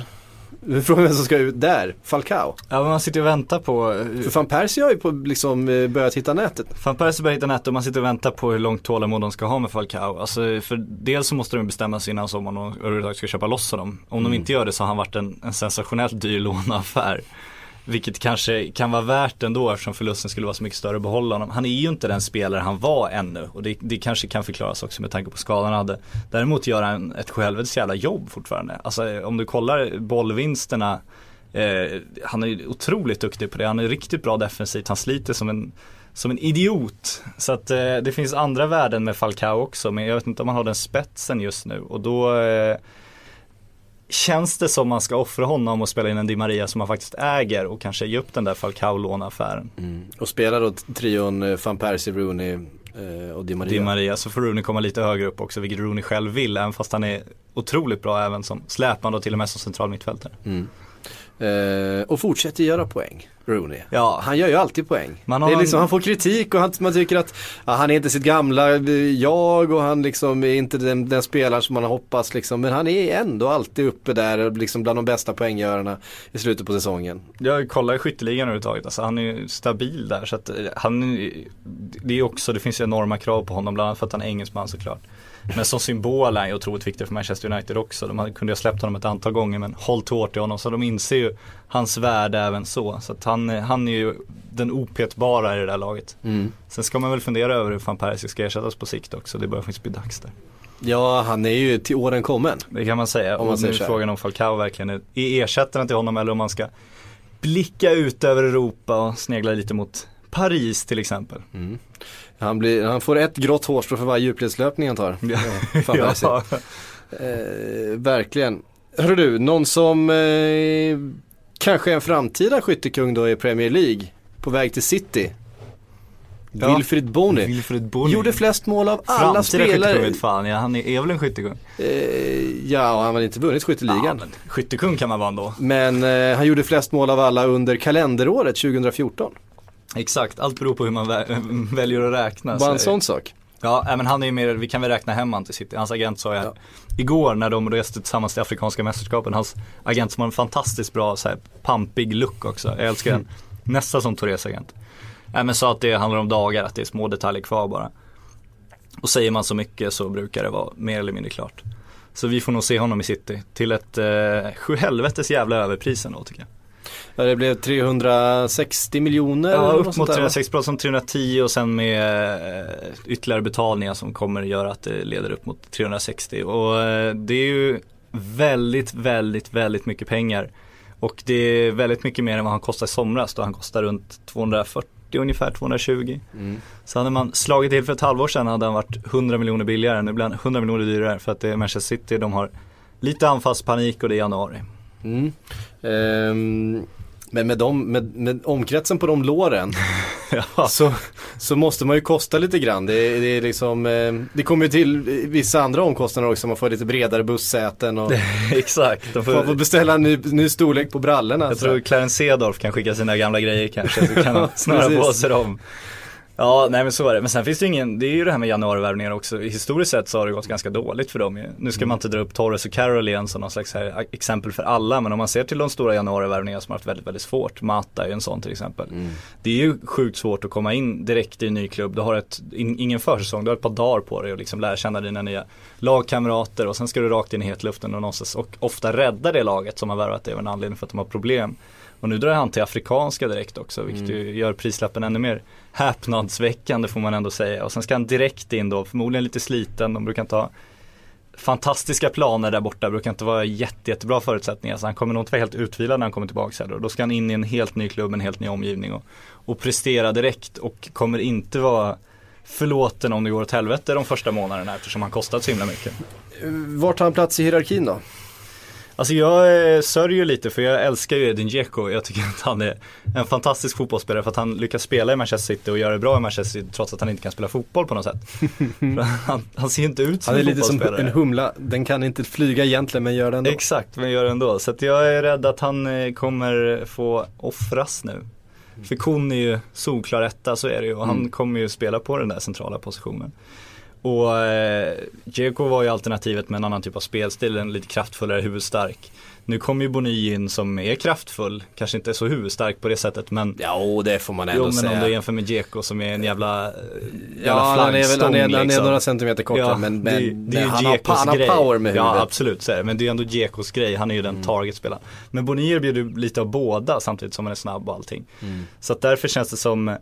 [SPEAKER 3] frågan vem som ska ut där, Falcao.
[SPEAKER 4] Ja, men man sitter och väntar på
[SPEAKER 3] För van Persie har ju på, liksom, eh, börjat hitta nätet.
[SPEAKER 4] Van Persie börjar hitta nät och man sitter och väntar på hur långt tålamod de ska ha med Falcao. Alltså för dels så måste de bestämma sig innan sommaren om de överhuvudtaget ska köpa loss honom. Om de inte gör det så har han varit en, en sensationellt dyr låneaffär. Vilket kanske kan vara värt ändå eftersom förlusten skulle vara så mycket större att behålla honom. Han är ju inte den spelare han var ännu och det, det kanske kan förklaras också med tanke på skadan han hade. Däremot gör han ett självets jävla jobb fortfarande. Alltså om du kollar bollvinsterna Eh, han är ju otroligt duktig på det, han är riktigt bra defensivt, han sliter som en som en idiot. Så att eh, det finns andra värden med Falcao också men jag vet inte om han har den spetsen just nu och då eh, Känns det som man ska offra honom och spela in en Di Maria som man faktiskt äger och kanske ge upp den där Falcao-låneaffären.
[SPEAKER 3] Och spelar då trion eh, van Persie, Rooney eh, och Di Maria.
[SPEAKER 4] Di Maria så får Rooney komma lite högre upp också vilket Rooney själv vill även fast han är otroligt bra även som släpande och till och med som central mittfältare.
[SPEAKER 3] Mm. Eh, och fortsätter göra poäng, Rooney.
[SPEAKER 4] Ja.
[SPEAKER 3] Han gör ju alltid poäng.
[SPEAKER 4] Man har
[SPEAKER 3] det är liksom,
[SPEAKER 4] en-
[SPEAKER 3] Han får kritik och han, man tycker att ja, han är inte sitt gamla eh, jag och han liksom är inte den, den spelaren som man har hoppats liksom. Men han är ändå alltid uppe där liksom bland de bästa poänggörarna i slutet på säsongen.
[SPEAKER 4] Jag kollar skytteligan överhuvudtaget, alltså han är ju stabil där så att eh, han, det är också, det finns ju enorma krav på honom bland annat för att han är engelsman såklart. Men som symbol är han ju otroligt viktig för Manchester United också. De kunde ha släppt honom ett antal gånger men hållit hårt i honom så de inser ju hans värde även så. Så att han, han är ju den opetbara i det där laget. Sen ska man väl fundera över hur van Persie ska ersättas på sikt också. Det börjar faktiskt bli dags där.
[SPEAKER 3] Ja, han är ju till åren kommen.
[SPEAKER 4] Det kan man säga.
[SPEAKER 3] Om man
[SPEAKER 4] och nu är frågan om Falcao verkligen är ersättaren till honom eller om man ska blicka ut över Europa och snegla lite mot Paris till exempel.
[SPEAKER 3] Han, blir, han får ett grått hårstrå för varje djupledslöpning han tar. Vad
[SPEAKER 4] ja.
[SPEAKER 3] Eh, verkligen. Hörru du, någon som eh, kanske är en framtida skyttekung då i Premier League. På väg till City.
[SPEAKER 4] Ja.
[SPEAKER 3] Wilfried Bony.
[SPEAKER 4] Wilfred Bonny.
[SPEAKER 3] Gjorde flest mål av alla
[SPEAKER 4] Framtida skyttekung
[SPEAKER 3] spelare.
[SPEAKER 4] vet fan, ja, han är, är väl en skyttekung.
[SPEAKER 3] Eh, ja, han har inte vunnit skytteligan.
[SPEAKER 4] Ja, men skyttekung kan man vara ändå.
[SPEAKER 3] men eh, han gjorde flest mål av alla under kalenderåret 2014.
[SPEAKER 4] Exakt, allt beror på hur man vä- väljer att räkna.
[SPEAKER 3] Bara en
[SPEAKER 4] Så-
[SPEAKER 3] sån sak.
[SPEAKER 4] Ja, nej, men han är ju mer, vi kan väl räkna hem han till City. Hans agent sa ju här, igår när de reste tillsammans till Afrikanska mästerskapen, hans agent som har en fantastiskt bra så här, pampig look också. Jag älskar den. Nästan som Torres agent. Nej, men sa att det handlar om dagar, att det är små detaljer kvar bara. Och säger man så mycket så brukar det vara mer eller mindre klart. Så vi får nog se honom i City till ett eh, sjuhelvetes jävla överpris ändå tycker jag.
[SPEAKER 3] Det blev 360 miljoner.
[SPEAKER 4] Ja, upp mot
[SPEAKER 3] där, va?
[SPEAKER 4] 360 brott som 310 och sen med eh, ytterligare betalningar som kommer göra att det leder upp mot 360. Och eh, det är ju väldigt, väldigt, väldigt mycket pengar. Och det är väldigt mycket mer än vad han kostade i somras då han kostade runt 240 ungefär 220.
[SPEAKER 3] Mm.
[SPEAKER 4] Så hade man slagit till för ett halvår sedan hade han varit 100 miljoner billigare. Nu blir han 100 miljoner dyrare för att det är Manchester City, de har lite anfallspanik och det är januari.
[SPEAKER 3] Mm. Ehm, men med, dem, med, med omkretsen på de låren
[SPEAKER 4] Ja.
[SPEAKER 3] så, så måste man ju kosta lite grann. Det, det, är liksom, eh, det kommer ju till vissa andra omkostnader också. Man får lite bredare bussäten och
[SPEAKER 4] Exakt. De
[SPEAKER 3] man får
[SPEAKER 4] får,
[SPEAKER 3] beställa en ny, ny storlek på brallorna.
[SPEAKER 4] Jag
[SPEAKER 3] så.
[SPEAKER 4] tror Clarence Seedorf kan skicka sina gamla grejer kanske, så kan han snöra på sig dem. Ja, nej men så är det. Men sen finns det ingen, det är ju det här med januarivärvningar också. Historiskt sett så har det gått ganska dåligt för dem ju. Nu ska man inte dra upp Torres och Carroll igen som någon slags här exempel för alla. Men om man ser till de stora januarivärvningar som har haft väldigt, väldigt svårt. Mata är ju en sån till exempel. Det är ju sjukt svårt att komma in direkt i en ny klubb. Du har ett, in, ingen försäsong, du har ett par dagar på dig och liksom lära känna dina nya lagkamrater och sen ska du rakt in i hetluften och någonstans och ofta rädda det laget som har värvat det av en anledning för att de har problem. Och nu drar han till afrikanska direkt också vilket ju gör prislappen ännu mer häpnadsväckande får man ändå säga. Och sen ska han direkt in då, förmodligen lite sliten, de brukar inte ha fantastiska planer där borta, brukar inte vara jätte, jättebra förutsättningar. Så han kommer nog inte vara helt utvilad när han kommer tillbaka heller. Och då ska han in i en helt ny klubb, en helt ny omgivning och, och prestera direkt och kommer inte vara förlåten om det går åt helvete de första månaderna eftersom han kostat så himla mycket.
[SPEAKER 3] Vart har han plats i hierarkin då?
[SPEAKER 4] Alltså jag eh, sörjer lite för jag älskar ju Edin Dzeko. Jag tycker att han är en fantastisk fotbollsspelare för att han lyckas spela i Manchester City och göra det bra i Manchester City trots att han inte kan spela fotboll på något sätt. Han, han ser inte ut som
[SPEAKER 3] Han är
[SPEAKER 4] en
[SPEAKER 3] lite som
[SPEAKER 4] fotbollsspelare.
[SPEAKER 3] en humla. Den kan inte flyga egentligen men gör det ändå.
[SPEAKER 4] Exakt, men gör det ändå. Så jag är rädd att han eh, kommer få offras nu. För Kon är ju solklar etta, så är det ju. Och han kommer ju spela på den där centrala positionen. Och eh, var ju alternativet med en annan typ av spelstil, en lite kraftfullare, huvudstark. Nu kommer ju Boni in som är kraftfull, kanske inte så huvudstark på det sättet men
[SPEAKER 3] Ja, det får man ändå
[SPEAKER 4] Jo men
[SPEAKER 3] säga.
[SPEAKER 4] om du jämför med Dzeko som är en jävla, eh, jävla
[SPEAKER 3] Ja, han är, väl, han, är, han är
[SPEAKER 4] liksom.
[SPEAKER 3] några centimeter kortare
[SPEAKER 4] Ja,
[SPEAKER 3] men,
[SPEAKER 4] det,
[SPEAKER 3] men,
[SPEAKER 4] det är
[SPEAKER 3] men
[SPEAKER 4] ju
[SPEAKER 3] han, har, han har power med huvudet.
[SPEAKER 4] Ja absolut så är det, men det är ändå Dzekos grej, han är ju den
[SPEAKER 3] Mm.
[SPEAKER 4] targetspelaren. Men Bonnier bjuder lite av båda samtidigt som han är snabb och allting.
[SPEAKER 3] Mm.
[SPEAKER 4] Så att därför känns det som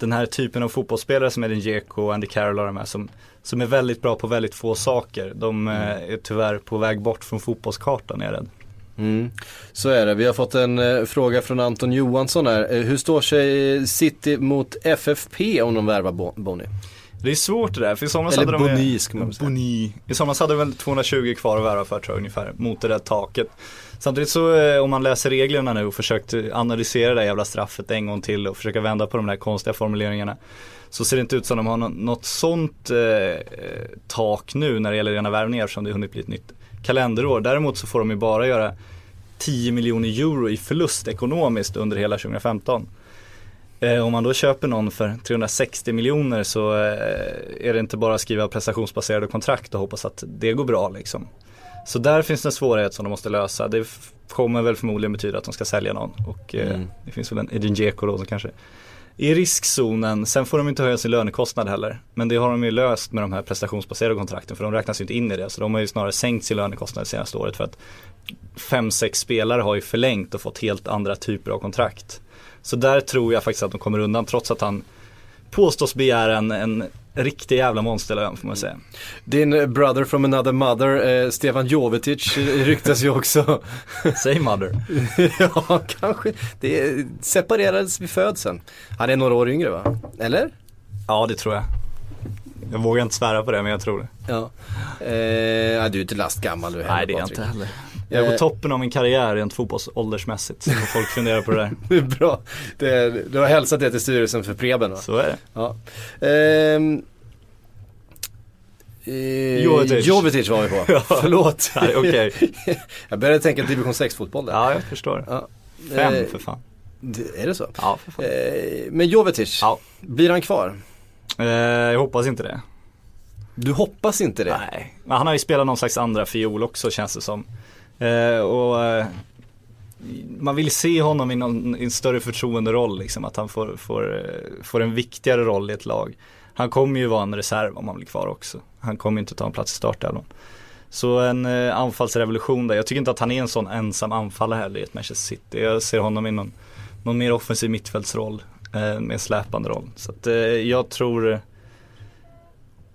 [SPEAKER 4] den här typen av fotbollsspelare som Edin Dzeko och Andy Carroll och de här som, som är väldigt bra på väldigt få saker. De eh,
[SPEAKER 3] Mm.
[SPEAKER 4] är tyvärr på väg bort från fotbollskartan är rädd.
[SPEAKER 3] Mm. Så är det. Vi har fått en eh, fråga från Anton Johansson här. Eh, hur står sig City mot FFP om de värvar Bo- Bonny?
[SPEAKER 4] Det är svårt det där, för i somras
[SPEAKER 3] Eller
[SPEAKER 4] hade de
[SPEAKER 3] Boni, ska man väl säga.
[SPEAKER 4] Boni. I somras hade de väl 220 kvar att värva för tror jag ungefär, mot det där taket. Samtidigt så eh, om man läser reglerna nu och försökt analysera det där jävla straffet en gång till och försöka vända på de där konstiga formuleringarna. Så ser det inte ut som de har nå- något sånt eh, tak nu när det gäller rena värvningar eftersom det har hunnit bli ett nytt kalenderår. Däremot så får de ju bara göra 10 miljoner euro i förlust ekonomiskt under hela 2015. Eh, om man då köper någon för 360 miljoner så eh, är det inte bara att skriva prestationsbaserade kontrakt och hoppas att det går bra liksom. Så där finns det en svårighet som de måste lösa. Det kommer väl förmodligen betyda att de ska sälja någon och eh,
[SPEAKER 3] Mm.
[SPEAKER 4] det finns väl en Edin Dzeko då som kanske i riskzonen. Sen får de inte höja sin lönekostnad heller. Men det har de ju löst med de här prestationsbaserade kontrakten för de räknas ju inte in i det. Så de har ju snarare sänkt sin lönekostnad det senaste året för att fem, sex spelare har ju förlängt och fått helt andra typer av kontrakt. Så där tror jag faktiskt att de kommer undan trots att han påstås begära en, en riktig jävla monsterlön får man säga.
[SPEAKER 3] Din brother from another mother, eh, Stefan Jovetic, ryktas ju också.
[SPEAKER 4] Säg mother.
[SPEAKER 3] ja, kanske. Det separerades vid födseln. Han är några år yngre va? Eller?
[SPEAKER 4] Ja det tror jag. Jag vågar inte svära på det men jag tror det.
[SPEAKER 3] Ja. Eh, du är inte lastgammal du heller
[SPEAKER 4] Nej det är jag inte heller. Jag är på
[SPEAKER 3] Eh.
[SPEAKER 4] toppen av min karriär rent fotbollsåldersmässigt. Så folk fundera på det där.
[SPEAKER 3] Det är bra. Det, du har hälsat det till styrelsen för Preben va?
[SPEAKER 4] Så är det.
[SPEAKER 3] Ja. Ehm, eh,
[SPEAKER 4] Jovetic.
[SPEAKER 3] Jovetic var vi på.
[SPEAKER 4] Ja.
[SPEAKER 3] Förlåt.
[SPEAKER 4] Nej, okej.
[SPEAKER 3] jag började tänka division 6 fotboll där.
[SPEAKER 4] Ja jag förstår.
[SPEAKER 3] Ja.
[SPEAKER 4] Fem
[SPEAKER 3] Eh,
[SPEAKER 4] för fan.
[SPEAKER 3] är det så?
[SPEAKER 4] Ja för fan.
[SPEAKER 3] Eh, men Jovetic,
[SPEAKER 4] Ja.
[SPEAKER 3] blir han kvar?
[SPEAKER 4] Eh, jag hoppas inte det.
[SPEAKER 3] Du hoppas inte det?
[SPEAKER 4] Nej, men han har ju spelat någon slags andra fiol också känns det som. Eh, och eh, man vill se honom i, någon, i en större förtroenderoll liksom, att han får, får, eh, får en viktigare roll i ett lag. Han kommer ju vara en reserv om han blir kvar också. Han kommer inte ta en plats i startelvan. Så en eh, anfallsrevolution där. Jag tycker inte att han är en sån ensam anfallare heller i ett Manchester City. Jag ser honom i någon, någon mer offensiv mittfältsroll. Eh, med släpande roll. Så att eh, jag tror eh,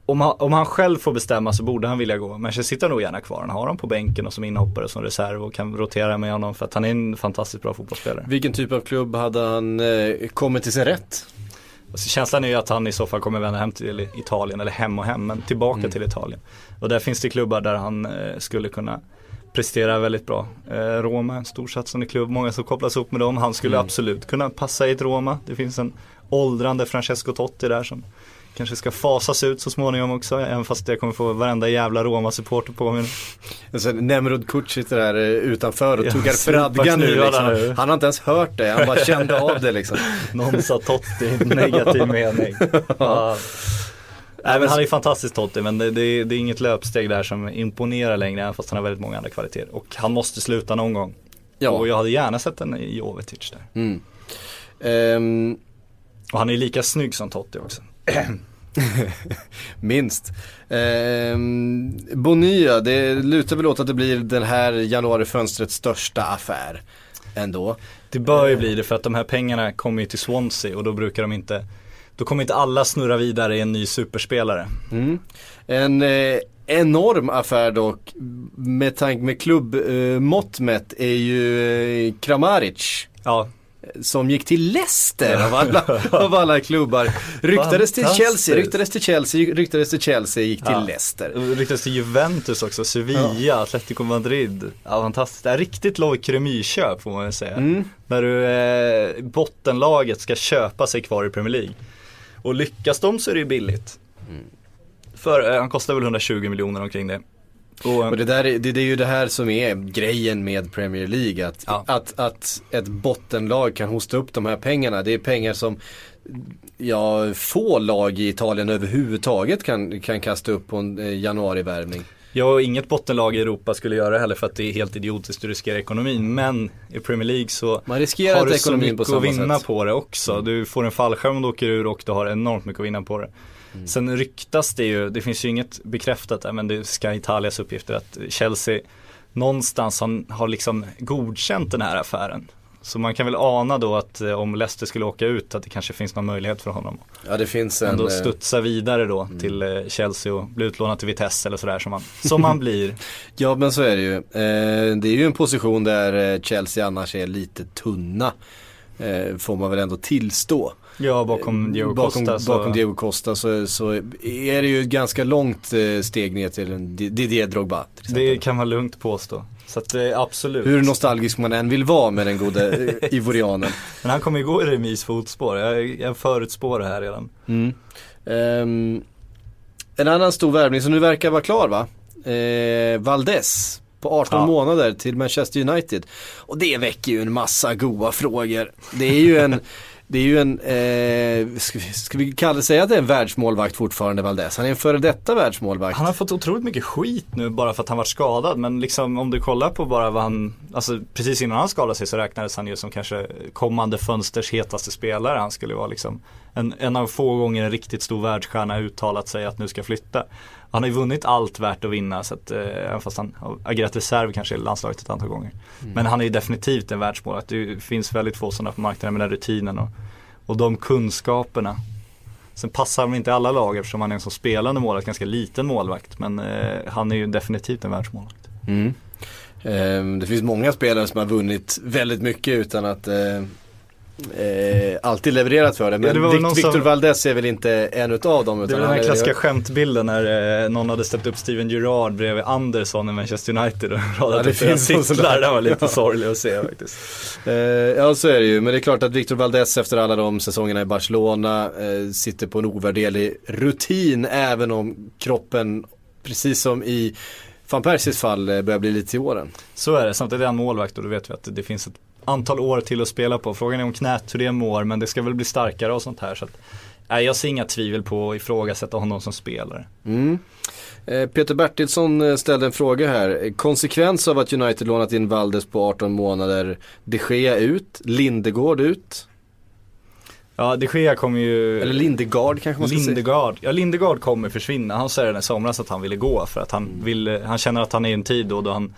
[SPEAKER 4] om han, om han själv får bestämma så borde han vilja gå. Manchester City har nog gärna kvar. Han har honom på bänken och som inhoppare som reserv och kan rotera med honom för att han är en fantastiskt bra fotbollsspelare.
[SPEAKER 3] Vilken typ av klubb hade han eh, kommit till sin rätt?
[SPEAKER 4] Så känslan är ju att han i så fall kommer vända hem till Italien, eller hem och hem, men tillbaka till Italien. Och där finns det klubbar där han eh, skulle kunna prestera väldigt bra. Eh, Roma, en storsatsande klubb, många som kopplas upp med dem. Han skulle absolut kunna passa i ett Roma. Det finns en åldrande Francesco Totti där som kanske ska fasas ut så småningom också, även fast jag kommer få varenda jävla Roma-supporter på mig.
[SPEAKER 3] Alltså, Nemrod Kuc sitter där eh, utanför och
[SPEAKER 4] Ja,
[SPEAKER 3] tuggar fradga nu liksom. Han har inte ens hört det, han bara kände av det liksom.
[SPEAKER 4] Någon sa Totti i negativ mening. Ja. Nej men han är fantastisk Totti men det, det, det är inget löpsteg där som imponerar längre även fast han har väldigt många andra kvaliteter. Och han måste sluta någon gång.
[SPEAKER 3] Ja.
[SPEAKER 4] Och jag hade gärna sett en i Jovetic där.
[SPEAKER 3] Mm. Ehm,
[SPEAKER 4] Och han är lika snygg som Totti också.
[SPEAKER 3] minst. Ehm, Bonilla, det lutar väl åt att det blir den här januarifönstrets största affär. Ändå.
[SPEAKER 4] Det bör ju bli det för att de här pengarna kommer ju till Swansea och då brukar de inte Då kommer inte alla snurra vidare i en ny superspelare.
[SPEAKER 3] Mm. En eh, enorm affär dock, med tanke med klubbmått eh, mätt, är ju eh, Kramaric.
[SPEAKER 4] Ja,
[SPEAKER 3] Som gick till Leicester av alla, av alla klubbar. Ryktades till. Chelsea, ryktades till Chelsea, ryktades till Chelsea, gick till
[SPEAKER 4] Ja.
[SPEAKER 3] Leicester.
[SPEAKER 4] Ryktas till Juventus också, Sevilla, Atletico Madrid. Ja, fantastiskt. Det är riktigt Loic Remy-köp får man väl säga.
[SPEAKER 3] Mm.
[SPEAKER 4] När du, eh, bottenlaget ska köpa sig kvar i Premier League. Och lyckas de så är det ju billigt. För eh, han kostar väl 120 miljoner omkring det. Och,
[SPEAKER 3] Och det, där, är- det, det är ju det här som är grejen med Premier League. Att,
[SPEAKER 4] Ja.
[SPEAKER 3] att, att ett bottenlag kan hosta upp de här pengarna. Det är pengar som ja, få lag i Italien överhuvudtaget kan, kan kasta upp på en eh, januarivärvning.
[SPEAKER 4] Ja, och inget bottenlag i Europa skulle göra det heller för att det är helt idiotiskt att riskera ekonomin. Men i Premier League så
[SPEAKER 3] Man riskerar
[SPEAKER 4] har du så
[SPEAKER 3] ekonomin
[SPEAKER 4] mycket
[SPEAKER 3] på
[SPEAKER 4] att vinna
[SPEAKER 3] sätt.
[SPEAKER 4] på det också. Du får en fallskärm om du åker ur och du har enormt mycket att vinna på det.
[SPEAKER 3] Mm.
[SPEAKER 4] Sen ryktas det ju, det finns ju inget bekräftat där men det ska Italias uppgifter att Chelsea någonstans har, har liksom godkänt den här affären. Så man kan väl ana då att eh, om Leicester skulle åka ut att det kanske finns någon möjlighet för honom.
[SPEAKER 3] Ja det finns en...
[SPEAKER 4] Ändå
[SPEAKER 3] eh,
[SPEAKER 4] studsa vidare då till eh, Chelsea och bli utlånad till Vitesse eller sådär som man, som man blir.
[SPEAKER 3] Ja men så är det ju. Det är ju en position där Chelsea annars är lite tunna. Får man väl ändå tillstå.
[SPEAKER 4] Ja, bakom Diego
[SPEAKER 3] bakom,
[SPEAKER 4] Costa. Så,
[SPEAKER 3] bakom Diego Costa så, så är det ju ett ganska långt eh, steg ner till en Di- Didier Drogba.
[SPEAKER 4] det kan man lugnt påstå. Så att eh, absolut.
[SPEAKER 3] Hur nostalgisk man än vill vara med den gode eh, ivorianen.
[SPEAKER 4] Men han kommer ju gå i Remis fotspår. Jag, jag förutspår det här redan.
[SPEAKER 3] Mm. Ehm, en annan stor värvning som nu verkar vara klar va? Eh, Valdes på 18
[SPEAKER 4] Ja.
[SPEAKER 3] månader till Manchester United. Och det väcker ju en massa goa frågor. Det är ju en Det är ju en, eh, ska, vi, ska vi kalla säga att det är en världsmålvakt fortfarande Valdes? Han är en före detta världsmålvakt.
[SPEAKER 4] Han har fått otroligt mycket skit nu bara för att han varit skadad. Men liksom om du kollar på bara vad han, alltså precis innan han skadade sig så räknades han ju som kanske kommande fönsters hetaste spelare. Han skulle vara liksom en, en av få gånger en riktigt stor världsstjärna uttalat sig att nu ska flytta. Han har ju vunnit allt värt att vinna så att eh, även fast han har agerat reserv kanske i landslaget ett antal gånger. Men han är ju definitivt en världsmålvakt. Det finns väldigt få sådana på marknaden med den rutinen och, och de kunskaperna Sen passar han inte i alla lag eftersom han är en så spelande målvakt, ganska liten målvakt. Men eh, han är ju definitivt en världsmålvakt.
[SPEAKER 3] Mm. Eh, det finns många spelare som har vunnit väldigt mycket utan att eh, eh, alltid levererat för det. Men
[SPEAKER 4] Ja, det var
[SPEAKER 3] Victor
[SPEAKER 4] som-
[SPEAKER 3] Valdez är väl inte en utav dem.
[SPEAKER 4] Det är väl den här
[SPEAKER 3] är-
[SPEAKER 4] klassiska skämtbilden när eh, någon hade ställt upp Steven Gerrard bredvid Anderson i Manchester United och
[SPEAKER 3] Ja,
[SPEAKER 4] radat
[SPEAKER 3] det
[SPEAKER 4] upp titlar.
[SPEAKER 3] där.
[SPEAKER 4] Det var lite
[SPEAKER 3] Ja.
[SPEAKER 4] sorgligt att se faktiskt.
[SPEAKER 3] Eh, ja så är det ju, men det är klart att Victor Valdez efter alla de säsongerna i Barcelona eh, sitter på en ovärderlig rutin även om kroppen, precis som i van Persies fall, eh, börjar bli lite till åren.
[SPEAKER 4] Så är det, samtidigt är han målvakt och då vet vi att det finns ett antal år till att spela på. Frågan är om knät hur det mår men det ska väl bli starkare och sånt här. Så att, nej, jag ser inga tvivel på att ifrågasätta honom som spelare.
[SPEAKER 3] Mm. Eh, Peter Bertilsson eh, ställde en fråga här. Konsekvens av att United lånat in Valdes på 18 månader. De Gea ut, Lindegård ut.
[SPEAKER 4] Ja, de Gea kommer ju
[SPEAKER 3] Eller Lindegard kanske man ska säga.
[SPEAKER 4] Lindegard, ja Lindegard kommer försvinna. Han sa redan i somras att han ville gå för att han
[SPEAKER 3] Mm.
[SPEAKER 4] vill, han känner att han är i en tid då, då han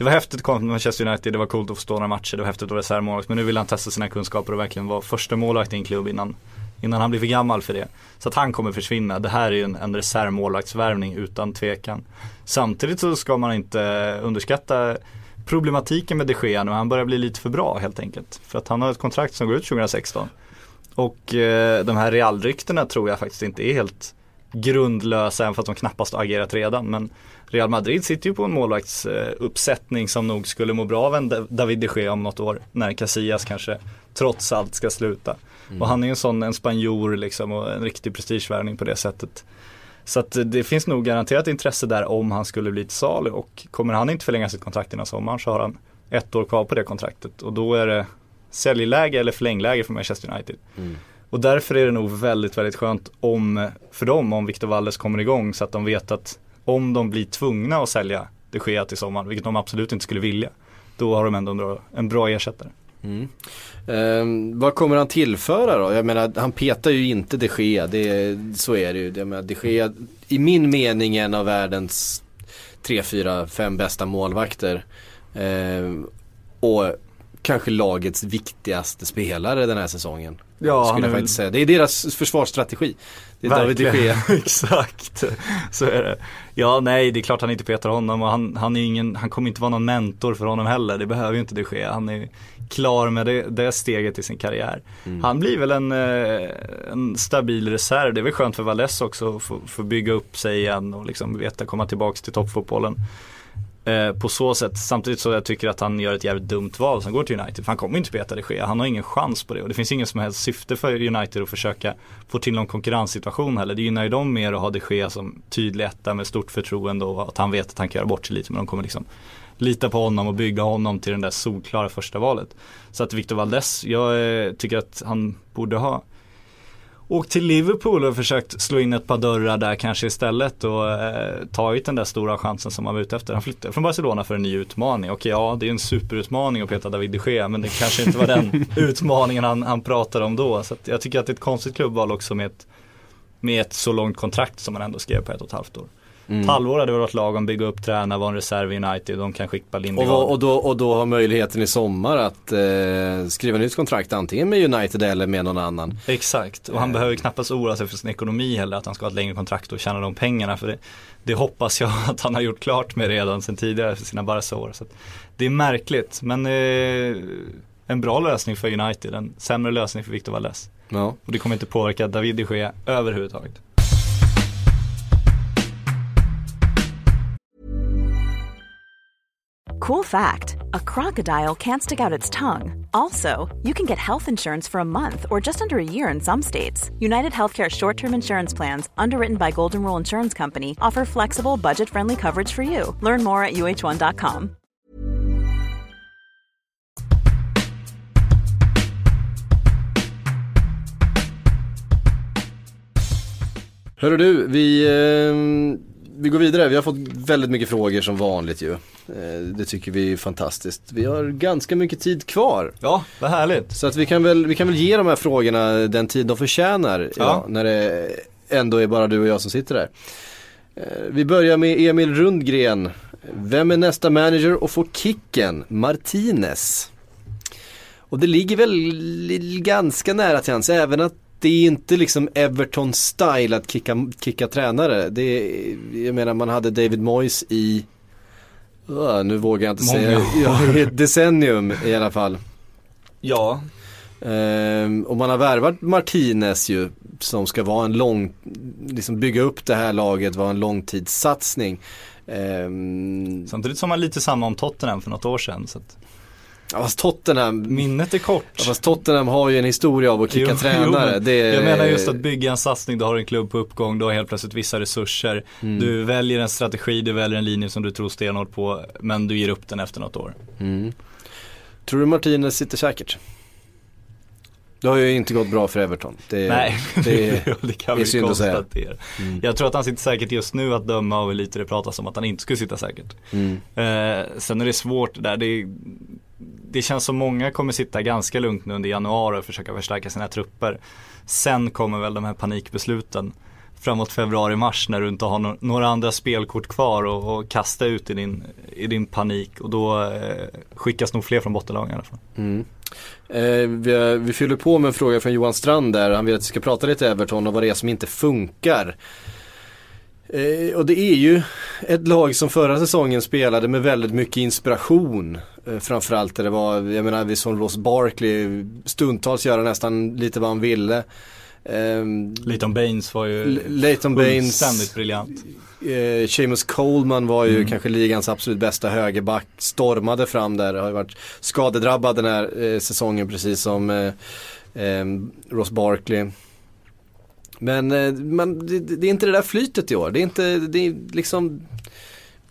[SPEAKER 4] det var häftigt att komma till Manchester United, det var coolt att få stå några matcher, det var häftigt att vara reservmålvakt. Men nu vill han testa sina kunskaper och verkligen vara första målvakt i en klubb innan Innan han blir för gammal för det. Så att han kommer försvinna. Det här är ju en, en reservmålvaktsvärvning utan tvekan. Samtidigt så ska man inte underskatta problematiken med de Gea nu. Han börjar bli lite för bra helt enkelt. För att han har ett kontrakt som går ut 2016. Och eh, de här Real-ryktena tror jag faktiskt inte är helt grundlösa även fast de knappast har agerat redan. Men Real Madrid sitter ju på en målvaktsuppsättning som nog skulle må bra av en Da- David de Gea om något år. När Casillas kanske trots allt ska sluta. Och han är ju en sån, en spanjor liksom och en riktig prestigevärvning på det sättet. Så att det finns nog garanterat intresse där om han skulle bli till salu och kommer han inte förlänga sitt kontrakt innan sommaren så har han ett år kvar på det kontraktet och då är det säljläge eller förlängläge för Manchester United. Och därför är det nog väldigt, väldigt skönt om, för dem om Victor Valles kommer igång så att de vet att om de blir tvungna att sälja de Gea till sommaren, vilket de absolut inte skulle vilja, då har de ändå en bra, en bra ersättare. Mm.
[SPEAKER 3] Ehm, vad kommer han tillföra då? Jag menar, han petar ju inte de Gea, det, så är det ju. Jag menar, de Gea, i min mening en av världens tre, fyra, fem bästa målvakter. Eh, och kanske lagets viktigaste spelare den här säsongen.
[SPEAKER 4] Ja, han
[SPEAKER 3] skulle jag faktiskt säga. Det är deras försvarsstrategi. Det är David de
[SPEAKER 4] Verkligen. Exakt, så är det. Ja nej det är klart han inte petar honom och han, han, är ingen, han kommer inte vara någon mentor för honom heller. Det behöver ju inte det ske. Han är klar med det, det steget i sin karriär. Han blir väl en, eh, en stabil reserv. Det är väl skönt för Valles också att få, få bygga upp sig igen och liksom veta komma tillbaka till toppfotbollen. Eh, på så sätt, samtidigt så jag tycker att han gör ett jävligt dumt val som går till United. För han kommer inte peta det Gea, Han har ingen chans på det och det finns ingen som helst syfte för United att försöka få till någon konkurrenssituation heller. Det gynnar ju dem mer att ha det ske som tydlig etta med stort förtroende och att han vet att han kan göra bort sig lite. Men de kommer liksom lita på honom och bygga honom till den där solklara första valet. Så att Victor Valdes, jag eh, tycker att han borde ha åkt till Liverpool och försökt slå in ett par dörrar där kanske istället och eh, tagit den där stora chansen som han var ute efter. Han flyttade från Barcelona för en ny utmaning. Okej, ja det är en superutmaning att peta David de Gea men det kanske inte var den utmaningen han, han pratade om då. Så jag tycker att det är ett konstigt klubbval också med ett, med ett så långt kontrakt som man ändå skrev på ett och ett halvt år.
[SPEAKER 3] Mm.
[SPEAKER 4] Ett halvår hade varit lagom, bygga upp, träna, vara en reserv i United, de kan skicka
[SPEAKER 3] Och,
[SPEAKER 4] Lindegard.
[SPEAKER 3] vad- och, då, och då har möjligheten i sommar att eh, skriva nytt kontrakt antingen med United eller med någon annan.
[SPEAKER 4] Exakt, och han behöver knappast oroa sig för sin ekonomi heller, att han ska ha ett längre kontrakt och tjäna de pengarna. För det, det hoppas jag att han har gjort klart med redan sen tidigare för sina Barca-år. Det är märkligt, men eh, en bra lösning för United, en sämre lösning för Victor Valdes.
[SPEAKER 3] Ja.
[SPEAKER 4] Och det kommer inte påverka David de Gea överhuvudtaget.
[SPEAKER 5] Cool fact a crocodile can't stick out its tongue. Also, you can get health insurance for a month or just under a year in some states. United Healthcare short term insurance plans, underwritten by Golden Rule Insurance Company, offer flexible, budget friendly coverage for you. Learn more at uh1.com.
[SPEAKER 3] Hörru du, vi, eh, vi går vidare. Vi har fått väldigt mycket frågor som vanligt ju. Eh, det tycker vi är fantastiskt. Vi har ganska mycket tid kvar.
[SPEAKER 4] Ja, vad härligt.
[SPEAKER 3] Så att vi kan väl, vi kan väl ge de här frågorna den tid de förtjänar idag,
[SPEAKER 4] Ja.
[SPEAKER 3] när det ändå är bara du och jag som sitter där. Eh, Vi börjar med Emil Rundgren. Vem är nästa manager och får kicken? Martinez. Och det ligger väl ganska nära till hans, även att det är inte liksom Everton-style att kicka, kicka tränare. Det är, jag menar man hade David Moyes i, uh, nu vågar jag inte
[SPEAKER 4] Många
[SPEAKER 3] säga, ja, ett decennium i alla fall.
[SPEAKER 4] Ja,
[SPEAKER 3] Ehm, och man har värvat Martinez ju som ska vara en lång, liksom bygga upp det här laget, vara en långtidssatsning. Ehm,
[SPEAKER 4] samtidigt som man lite samma om Tottenham för något år sedan. Så att
[SPEAKER 3] fast Tottenham,
[SPEAKER 4] minnet är kort.
[SPEAKER 3] fast Tottenham har ju en historia av att kicka
[SPEAKER 4] Jo,
[SPEAKER 3] tränare.
[SPEAKER 4] jo, men
[SPEAKER 3] det,
[SPEAKER 4] Jag menar just att bygga en satsning, du har en klubb på uppgång, du har helt plötsligt vissa resurser.
[SPEAKER 3] Mm.
[SPEAKER 4] Du väljer en strategi, du väljer en linje som du tror stenhårt på, men du ger upp den efter något år.
[SPEAKER 3] Mm. Tror du Martinez sitter säkert? Det har ju inte gått bra för Everton. Det,
[SPEAKER 4] Nej,
[SPEAKER 3] det,
[SPEAKER 4] det kan
[SPEAKER 3] är
[SPEAKER 4] vi
[SPEAKER 3] synd att säga.
[SPEAKER 4] konstatera.
[SPEAKER 3] Mm.
[SPEAKER 4] Jag tror att han sitter säkert just nu att döma av hur lite det pratas om att han inte skulle sitta säkert.
[SPEAKER 3] mm.
[SPEAKER 4] Eh, sen är det svårt det där. Det, det känns som många kommer sitta ganska lugnt nu under januari och försöka förstärka sina trupper. Sen kommer väl de här panikbesluten framåt februari-mars när du inte har no- några andra spelkort kvar och, och kasta ut i din, i din panik och då eh, skickas nog fler från bottenlagen i alla fall.
[SPEAKER 3] Mm. Eh, vi, vi fyller på med en fråga från Johan Strand där. Han vill att vi ska prata lite Everton och vad det är som inte funkar. Eh, och det är ju ett lag som förra säsongen spelade med väldigt mycket inspiration. Eh, framförallt där det var, jag menar vi som Ross Barkley stundtals göra nästan lite vad han ville. Ehm,
[SPEAKER 4] Leighton Baines var ju
[SPEAKER 3] L- Leighton Baines,
[SPEAKER 4] fullständigt briljant.
[SPEAKER 3] eh, Seamus Coleman var ju
[SPEAKER 4] Mm.
[SPEAKER 3] kanske ligans absolut bästa högerback. Stormade fram där, har ju varit skadedrabbad den här eh, säsongen precis som eh, eh, Ross Barkley. Men, eh, men det, det är inte det där flytet i år. Det är inte, det är liksom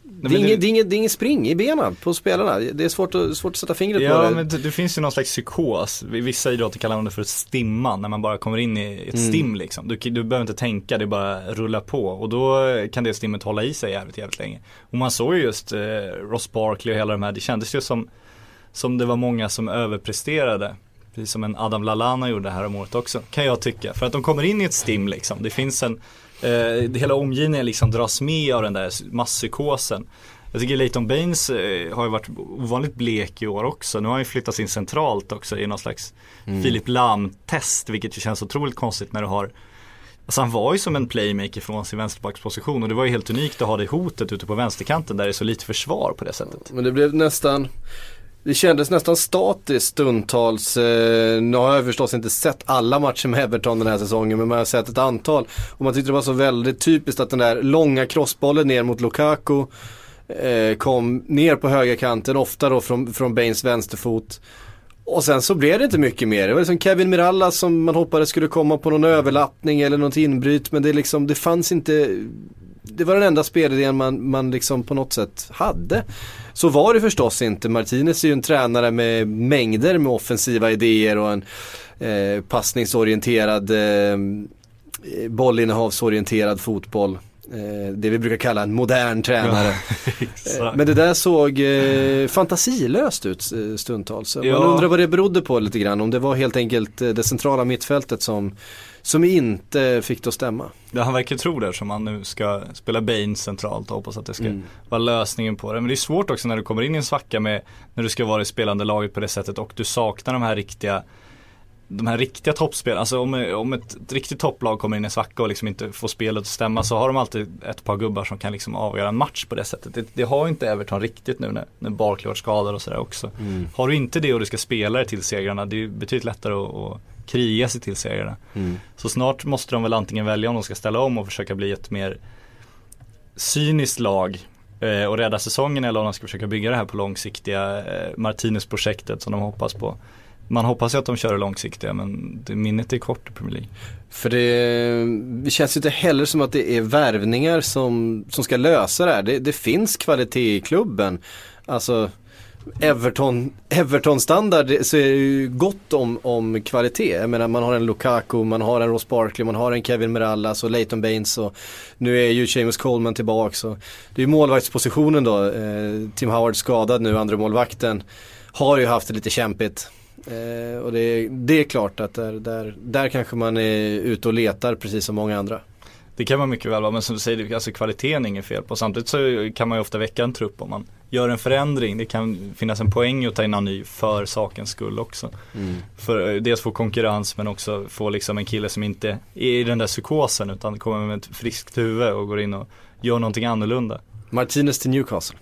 [SPEAKER 3] det är,
[SPEAKER 4] men
[SPEAKER 3] inget,
[SPEAKER 4] det-
[SPEAKER 3] är inget, det är inget spring i benen på spelarna. Det är svårt att, svårt att sätta fingret på
[SPEAKER 4] Ja
[SPEAKER 3] det.
[SPEAKER 4] men det, det finns ju någon slags psykos. Vissa idrotter kallar man det för stimma när man bara kommer in i ett
[SPEAKER 3] Mm.
[SPEAKER 4] stim liksom. Du, du behöver inte tänka, det bara rullar på och då kan det stimmet hålla i sig jävligt jävligt länge. Och man såg ju just eh, Ross Barkley och hela de här, det kändes ju som, som det var många som överpresterade. Precis som en Adam Lallana gjorde här om året också, kan jag tycka. För att de kommer in i ett stim liksom. Det finns en, eh, hela omgivningen liksom dras med av den där masspsykosen. Jag tycker Leighton Baines eh, har ju varit ovanligt blek i år också. Nu har han ju flyttats in centralt också i någon slags Filip Lahm-test, vilket ju känns otroligt konstigt när du har Alltså han var ju som en playmaker från sin vänsterbacksposition och det var ju helt unikt att ha det hotet ute på vänsterkanten där det är så lite försvar på det sättet.
[SPEAKER 3] Men det blev nästan det kändes nästan statiskt stundtals. Eh, nu har jag förstås inte sett alla matcher med Everton den här säsongen men man har sett ett antal. Och man tyckte det var så väldigt typiskt att den där långa crossbollen ner mot Lukaku eh, kom ner på högerkanten, ofta då från, från Baines vänsterfot. Och sen så blev det inte mycket mer. Det var liksom Kevin Mirallas som man hoppades skulle komma på någon överlappning eller något inbryt men det liksom, det fanns inte det var den enda spelidén man, man liksom på något sätt hade. Så var det förstås inte. Martinez är ju en tränare med mängder med offensiva idéer och en eh, passningsorienterad, eh, bollinnehavsorienterad fotboll. Eh, det vi brukar kalla en modern tränare. Eh, Men det där såg eh, fantasilöst ut eh, stundtals. Så
[SPEAKER 4] Ja.
[SPEAKER 3] Man undrar vad det berodde på lite grann. Om det var helt enkelt eh, det centrala mittfältet som, som inte fick det att stämma.
[SPEAKER 4] Ja, han verkar tro det som han nu ska spela Baines centralt och hoppas att det ska
[SPEAKER 3] Mm.
[SPEAKER 4] vara lösningen på det. Men det är svårt också när du kommer in i en svacka med när du ska vara i spelande laget på det sättet och du saknar de här riktiga de här riktiga toppspelarna, alltså om, om ett, ett riktigt topplag kommer in i en svacka och liksom inte får spelet att stämma så har de alltid ett par gubbar som kan liksom avgöra en match på det sättet. Det, det har inte Everton riktigt nu när, när Barkley varit skadad och sådär också.
[SPEAKER 3] Mm.
[SPEAKER 4] Har du inte det och du ska spela dig till segrarna, det är betydligt lättare att, att kriga sig till segrarna.
[SPEAKER 3] Mm.
[SPEAKER 4] Så snart måste de väl antingen välja om de ska ställa om och försöka bli ett mer cyniskt lag eh, och rädda säsongen eller om de ska försöka bygga det här på långsiktiga eh, Martinez-projektet som de hoppas på. Man hoppas ju att de kör det långsiktiga men det, minnet är kort i Premier League.
[SPEAKER 3] För det, det känns ju inte heller som att det är värvningar som, som ska lösa det här. Det, det finns kvalitet i klubben. Alltså Everton, Everton-standard så är det ju gott om, om kvalitet. Jag menar man har en Lukaku, man har en Ross Barkley, man har en Kevin Merallas och Leighton Baines och nu är ju James Coleman tillbaka. Det är ju målvaktspositionen då. Eh, Tim Howard skadad nu, andra målvakten Har ju haft det lite kämpigt. Eh, och det, det är klart att där, där, där kanske man är ute och letar precis som många andra.
[SPEAKER 4] Det kan man mycket väl vara, men som du säger, alltså kvaliteten är inget fel på. Samtidigt så kan man ju ofta väcka en trupp om man gör en förändring. Det kan finnas en poäng att ta in en ny för sakens skull också.
[SPEAKER 3] Mm.
[SPEAKER 4] För eh, dels få konkurrens men också få liksom en kille som inte är i den där psykosen utan kommer med ett friskt huvud och går in och gör någonting annorlunda.
[SPEAKER 3] Martinez till Newcastle.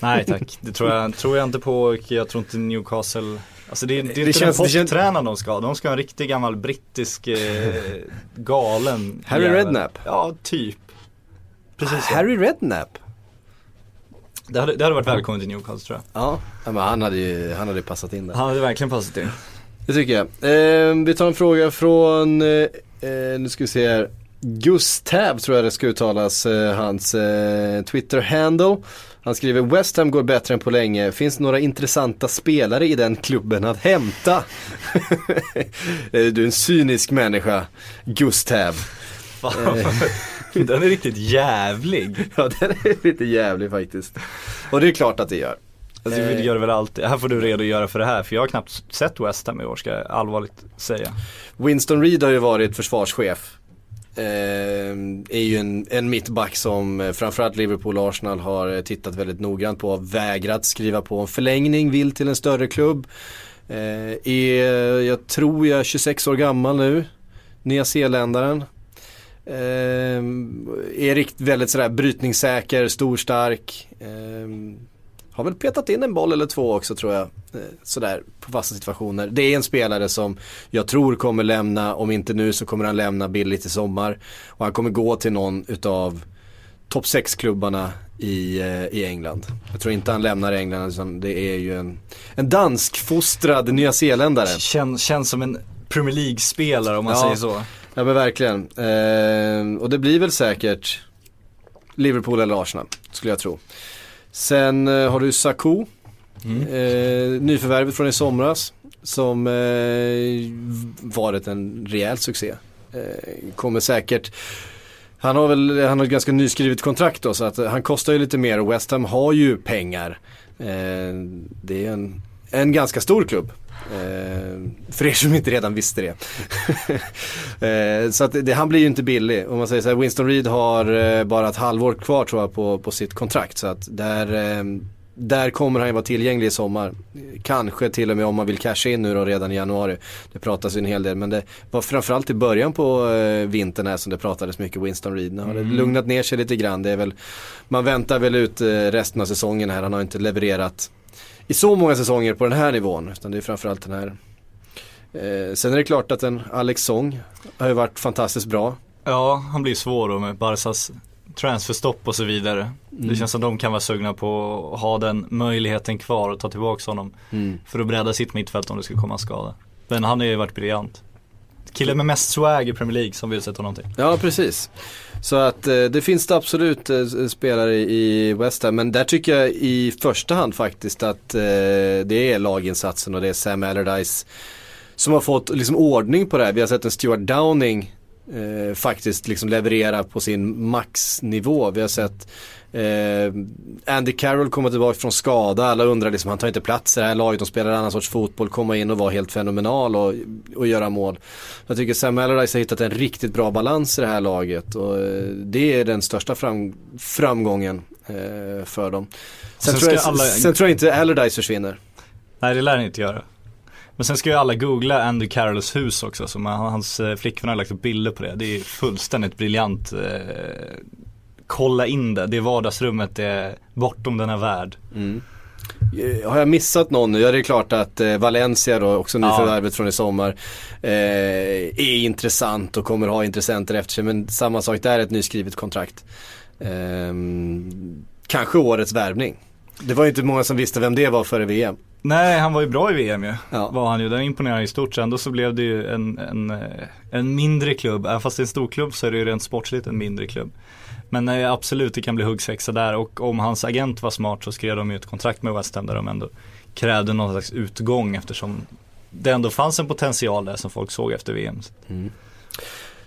[SPEAKER 4] Nej tack, det tror jag, tror jag inte på och jag tror inte Newcastle Alltså det, det är
[SPEAKER 3] Det
[SPEAKER 4] inte
[SPEAKER 3] känns-
[SPEAKER 4] den
[SPEAKER 3] det känns-
[SPEAKER 4] de ska ha, de ska ha en riktig gammal brittisk eh, galen
[SPEAKER 3] Harry
[SPEAKER 4] jävel.
[SPEAKER 3] Redknapp?
[SPEAKER 4] Ja, typ Precis så.
[SPEAKER 3] Harry Redknapp?
[SPEAKER 4] Det hade, det hade varit välkommet till Newcastle tror jag
[SPEAKER 3] Ja, ja, men han hade ju han hade passat in där.
[SPEAKER 4] Han hade verkligen passat in
[SPEAKER 3] Det tycker jag. Eh, vi tar en fråga från, eh, eh, nu ska vi se här. Gustav tror jag det ska uttalas, eh, hans eh, Twitter-handle. Han skriver West Ham går bättre än på länge. Finns några intressanta spelare i den klubben att hämta? Eh, du är en cynisk människa, Gustav.
[SPEAKER 4] Den är riktigt jävlig
[SPEAKER 3] Ja, den är lite jävlig faktiskt. Och det är klart att det gör.
[SPEAKER 4] Alltså
[SPEAKER 3] Eh.
[SPEAKER 4] det gör det väl alltid, här får du redogöra för det här för jag har knappt sett West Ham i år ska jag allvarligt säga
[SPEAKER 3] Winston Reed har ju varit försvarschef. Ehm, är ju en, en mittback som eh, framförallt Liverpool och Arsenal har eh, tittat väldigt noggrant på. Vägrat skriva på en förlängning, vill till en större klubb. Eh, är, jag tror jag, är 26 år gammal nu. Nya Zeeländaren. Eh, är rikt, väldigt sådär brytningssäker, stor, stark. Ehm, har väl petat in en boll eller två också tror jag. Eh, sådär på fasta situationer. Det är en spelare som jag tror kommer lämna, om inte nu så kommer han lämna billigt i sommar. Och han kommer gå till någon utav topp 6-klubbarna i, eh, i England. Jag tror inte han lämnar England utan det är ju en, en danskfostrad nyzeeländare.
[SPEAKER 4] Känns, känns som en Premier League-spelare om man
[SPEAKER 3] Ja.
[SPEAKER 4] säger så
[SPEAKER 3] Ja men verkligen. Eh, och det blir väl säkert Liverpool eller Arsenal, skulle jag tro. Sen eh, har du Saku, eh, nyförvärvet från i somras, som eh, varit en rejäl succé. Eh, kommer säkert han har väl, han har ett ganska nyskrivet kontrakt då så att han kostar ju lite mer och West Ham har ju pengar. Eh, det är en, en ganska stor klubb. Eh, för er som inte redan visste det. eh, så att det, han blir ju inte billig. Om man säger så här, Winston Reed har eh, bara ett halvår kvar tror jag på, på sitt kontrakt. Så att där, eh, där kommer han ju vara tillgänglig i sommar. Kanske till och med om man vill casha in nu då redan i januari. Det pratas ju en hel del men det var framförallt i början på eh, vintern här som det pratades mycket Winston Reed. Nu har det lugnat ner sig lite grann. Det är väl, man väntar väl ut eh, resten av säsongen här. Han har inte levererat i så många säsonger på den här nivån. Utan det är framförallt den här. Eh, sen är det klart att en Alex Song har ju varit fantastiskt bra.
[SPEAKER 4] Ja, han blir svår då med Barsas transferstopp och så vidare. Det känns som de kan vara sugna på att ha den möjligheten kvar och ta tillbaka honom. För att bredda sitt mittfält om det skulle komma en skada. Men han har ju varit briljant. Killen med mest swag i Premier League som vill sätta honom till.
[SPEAKER 3] Ja, precis. Så att eh, det finns det absolut eh, spelare i West Ham. Men där tycker jag i första hand faktiskt att eh, det är laginsatsen och det är Sam Allardyce som har fått liksom ordning på det här. Vi har sett en Stuart Downing eh, faktiskt liksom leverera på sin maxnivå. Vi har sett eh, Andy Carroll komma tillbaka från skada. Alla undrar liksom, han tar inte plats i det här laget. De spelar annan sorts fotboll, komma in och vara helt fenomenal och, och göra mål. Jag tycker Sam Allardyce har hittat en riktigt bra balans i det här laget. Och eh, det är den största fram, framgången eh, för dem. Sen,
[SPEAKER 4] Sen
[SPEAKER 3] tror jag,
[SPEAKER 4] alla-
[SPEAKER 3] sen tror jag inte Allardyce försvinner.
[SPEAKER 4] Nej det lär han inte göra. Men sen ska ju alla googla Andy Carrolls hus också, så man, hans eh, flickvän har lagt upp bilder på det. Det är fullständigt briljant. Kolla in det, det vardagsrummet det är bortom denna värld.
[SPEAKER 3] Eh, Har jag missat någon nu? Ja det är klart att eh, Valencia då, också nyförvärvet från i sommar, eh, är intressant och kommer ha intressenter efter sig. Men samma sak där, ett nyskrivet kontrakt. Eh, kanske årets värvning. Det var ju inte många som visste vem det var före VM.
[SPEAKER 4] Nej, han var ju bra i VM ju.
[SPEAKER 3] Ja.
[SPEAKER 4] Var han ju, den imponerade i stort. Ändå så blev det ju en, en, eh, en mindre klubb. Även fast det är en stor klubb så är det ju rent sportsligt en mindre klubb. Men eh, absolut, det kan bli huggsexa där. Och om hans agent var smart så skrev de ju ett kontrakt med West Ham där de ändå krävde någon slags utgång eftersom det ändå fanns en potential där som folk såg efter VM.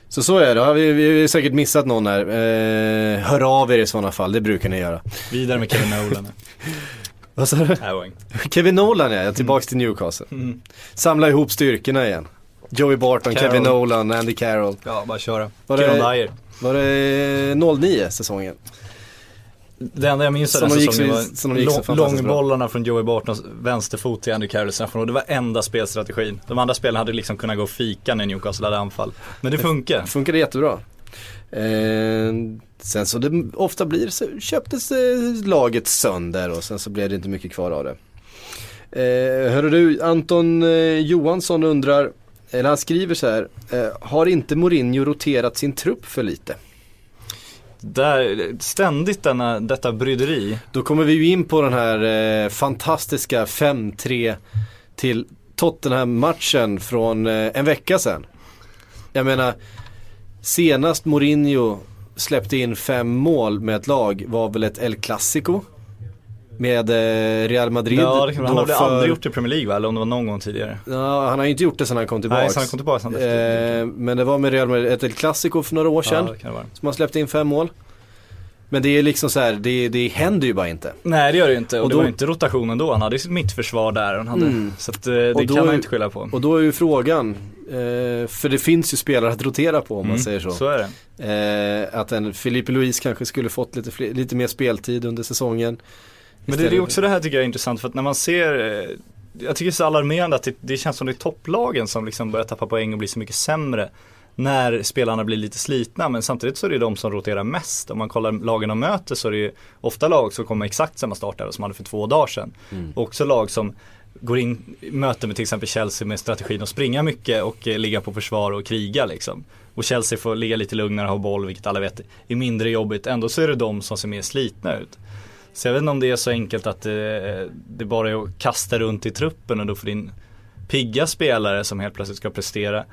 [SPEAKER 3] Så så är det, vi, vi har säkert missat någon här. Eh, hör av er i sådana fall, det brukar ni göra.
[SPEAKER 4] Vidare med Kevin Nolan.
[SPEAKER 3] Vad sa du?
[SPEAKER 4] Poäng.
[SPEAKER 3] Kevin Nolan ja, tillbaks till Newcastle.
[SPEAKER 4] Mm.
[SPEAKER 3] Samla ihop styrkorna igen. Joey Barton,
[SPEAKER 4] Carroll.
[SPEAKER 3] Kevin Nolan, Andy Carroll.
[SPEAKER 4] Ja, bara köra.
[SPEAKER 3] Var
[SPEAKER 4] Kieron Dyer.
[SPEAKER 3] Var det 09 säsongen?
[SPEAKER 4] Det enda jag minns av den säsongen var långbollarna från Joey Bartons vänsterfot till Andy Carroll och det var enda spelstrategin. De andra spelarna hade liksom kunnat gå och fika när Newcastle hade anfall. Men det funkar.
[SPEAKER 3] Funkade jättebra. Eh, sen så det ofta blir så köptes eh, laget sönder och sen så blev det inte mycket kvar av det. Eh, hörru du, Anton eh, Johansson undrar, eller han skriver så här, eh, har inte Mourinho roterat sin trupp för lite?
[SPEAKER 4] Där, ständigt denna, detta bryderi.
[SPEAKER 3] Då kommer vi ju in på den här eh, fantastiska 5-3 till Tottenham-matchen från eh, en vecka sedan. Jag menar, senast Mourinho släppte in fem mål med ett lag var väl ett El Clasico med eh, Real Madrid.
[SPEAKER 4] Ja, det han har väl
[SPEAKER 3] för-
[SPEAKER 4] aldrig gjort det i Premier League va? Eller om det var någon gång tidigare.
[SPEAKER 3] Ja, han har ju inte gjort det sedan han kom tillbaks.
[SPEAKER 4] Nej, så han kom tillbaka efter.
[SPEAKER 3] eh, men det var med Real Madrid, ett El Clasico för några år sedan.
[SPEAKER 4] Ja, det kan det vara.
[SPEAKER 3] Som han släppte in fem mål. Men det är liksom så här, det, det händer ju bara inte.
[SPEAKER 4] Nej det gör det ju inte och,
[SPEAKER 3] Och
[SPEAKER 4] det
[SPEAKER 3] då-
[SPEAKER 4] var ju inte rotationen då. Han hade ju sitt mittförsvar där. Han hade,
[SPEAKER 3] Mm.
[SPEAKER 4] Så att, eh, det
[SPEAKER 3] då
[SPEAKER 4] kan man inte skylla på.
[SPEAKER 3] Och då är ju frågan, eh, för det finns ju spelare att rotera på om man
[SPEAKER 4] Mm,
[SPEAKER 3] säger så.
[SPEAKER 4] Så är det.
[SPEAKER 3] Eh, att en Filipe Luis kanske skulle fått lite, fler, lite mer speltid under säsongen.
[SPEAKER 4] Men det, är också det här tycker jag är intressant för att när man ser eh, Jag tycker det är så alarmerande att det, det känns som det är topplagen som liksom börjar tappa poäng och blir så mycket sämre När spelarna blir lite slitna men samtidigt så är det de som roterar mest. Om man kollar lagen de möter så är det ju ofta lag som kommer exakt samma startare som hade för två dagar sedan. Och också lag som går in i möte med till exempel Chelsea med strategin att springa mycket och eh, ligga på försvar och kriga liksom. Och Chelsea får ligga lite lugnare och ha boll vilket alla vet är mindre jobbigt. Ändå så är det de som ser mer slitna ut. Så jag vet inte om det är så enkelt att eh, det bara är att kasta runt i truppen och då får in pigga spelare som helt plötsligt ska prestera.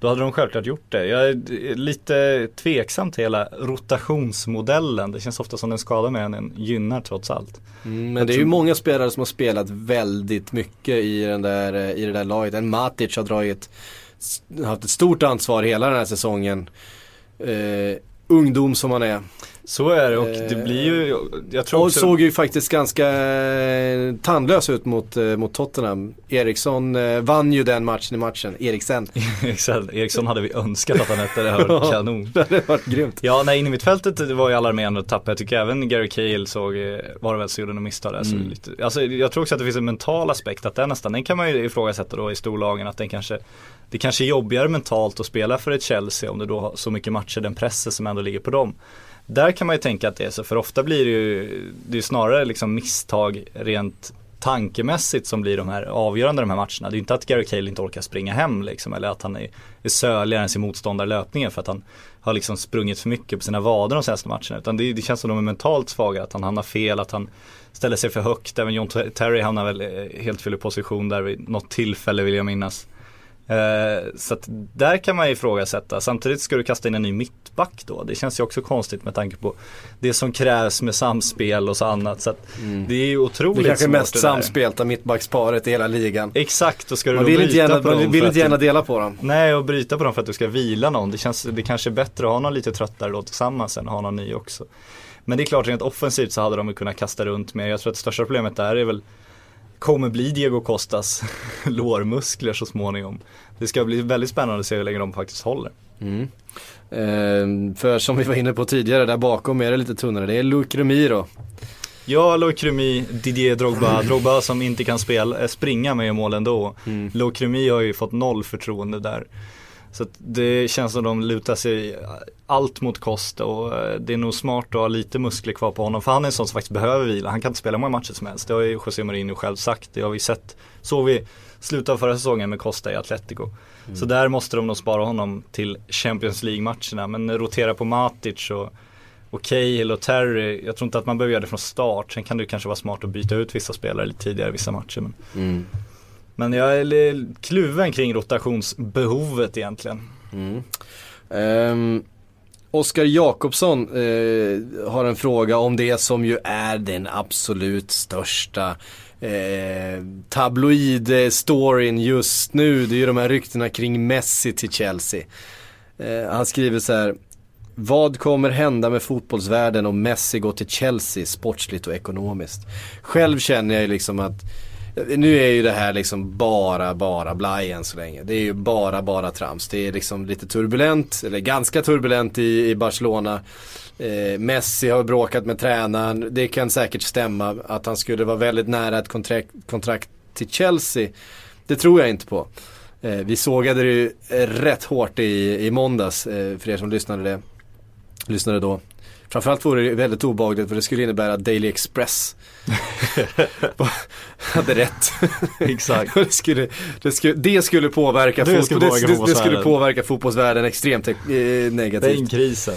[SPEAKER 4] Då hade de självklart gjort det. Jag är lite tveksam till hela rotationsmodellen. Det känns ofta som den skadar mer än den gynnar trots allt.
[SPEAKER 3] Mm, men det är ju många spelare som har spelat väldigt mycket i, den där, eh, i det där laget. En Matic har dragit, haft ett stort ansvar hela den här säsongen. Eh, ungdom som han är.
[SPEAKER 4] Så är det och det blir ju, jag tror
[SPEAKER 3] Och
[SPEAKER 4] också
[SPEAKER 3] såg ju faktiskt ganska eh, tandlös ut mot, eh, mot Tottenham. Eriksson eh, vann ju den matchen i matchen, Eriksen.
[SPEAKER 4] Exakt, Eriksson hade vi önskat att han hette, det hade varit kanon.
[SPEAKER 3] det hade varit grymt.
[SPEAKER 4] Ja, nej, in i mittfältet det var ju alarmerande att tappa. Jag tycker även Gary Cahill såg, eh, var det väl, så gjorde något misstag där.
[SPEAKER 3] Mm.
[SPEAKER 4] lite, alltså, jag tror också att det finns en mental aspekt, att den nästan, den kan man ju ifrågasätta då i storlagen, att den kanske det kanske är jobbigare mentalt att spela för ett Chelsea om det då har så mycket matcher, den pressen som ändå ligger på dem. Där kan man ju tänka att det är så, för ofta blir det ju, det är ju snarare liksom misstag rent tankemässigt som blir de här avgörande de här matcherna. Det är inte att Gary Cahill inte orkar springa hem liksom, eller att han är, är söligare än sin motståndare i löpningen för att han har liksom sprungit för mycket på sina vader de senaste matcherna. Utan det, det känns som de är mentalt svaga, att han hamnar fel, att han ställer sig för högt. Även John Terry hamnar väl eh, helt fel i position där vid något tillfälle vill jag minnas. Eh, så att där kan man ju ifrågasätta. Samtidigt ska du kasta in en ny mittback då. Det känns ju också konstigt med tanke på det som krävs med samspel och så annat. Så att det är ju
[SPEAKER 3] Det
[SPEAKER 4] otroligt
[SPEAKER 3] är kanske mest
[SPEAKER 4] det
[SPEAKER 3] samspelta mittbacksparet i hela ligan.
[SPEAKER 4] Exakt, och ska du
[SPEAKER 3] Man vill
[SPEAKER 4] bryta
[SPEAKER 3] gärna,
[SPEAKER 4] på
[SPEAKER 3] man vill inte gärna dela på dem.
[SPEAKER 4] Nej, och bryta på dem för att du ska vila någon. Det, känns, det kanske är bättre att ha någon lite tröttare då tillsammans än att ha någon ny också. Men det är klart, rent offensivt så hade de kunnat kasta runt mer. Jag tror att det största problemet där är väl kommer bli Diego Costas lårmuskler så småningom. Det ska bli väldigt spännande att se hur länge de faktiskt håller.
[SPEAKER 3] Eh, för som vi var inne på tidigare, där bakom är det lite tunnare. Det är Luke Remiro.
[SPEAKER 4] Ja, Loikrumi, Didier Drogba, Drogba som inte kan spela, eh, springa med i mål ändå. Mm. Loikrumi har ju fått noll förtroende där. Så det känns som de lutar sig allt mot Costa och eh, det är nog smart att ha lite muskler kvar på honom. För han är en sån som faktiskt behöver vila. Han kan inte spela många matcher som helst. Det har ju José Mourinho själv sagt. Det har vi sett. Såg vi slutet av förra säsongen med Costa i Atletico. Så där måste de nog spara honom till Champions League-matcherna. Men rotera på Matic och och Cahill och Terry, jag tror inte att man behöver göra det från start. Sen kan det kanske vara smart att byta ut vissa spelare lite tidigare i vissa matcher. Men, men jag är kluven kring rotationsbehovet egentligen.
[SPEAKER 3] Um, Oskar Jakobsson uh, har en fråga om det som ju är den absolut största eh, tabloid-storyn just nu. Det är ju de här ryktena kring Messi till Chelsea. Eh, han skriver så här. Vad kommer hända med fotbollsvärlden om Messi går till Chelsea sportsligt och ekonomiskt? Själv känner jag ju liksom att nu är ju det här liksom bara, bara blaj än så länge. Det är ju bara, bara trams. Det är liksom lite turbulent, eller ganska turbulent i, i Barcelona. Eh, Messi har bråkat med tränaren. Det kan säkert stämma att han skulle vara väldigt nära ett kontrakt, kontrakt till Chelsea. Det tror jag inte på. Eh, vi sågade det ju rätt hårt i, i måndags, eh, för er som lyssnade, det, lyssnade då. Framförallt vore det väldigt obehagligt för det skulle innebära att Daily Express hade rätt.
[SPEAKER 4] Exakt.
[SPEAKER 3] det, skulle, det, skulle, det skulle påverka,
[SPEAKER 4] Det skulle
[SPEAKER 3] fotboll,
[SPEAKER 4] påverka
[SPEAKER 3] det, det, det skulle påverka fotbollsvärlden extremt eh, negativt.
[SPEAKER 4] Den krisen.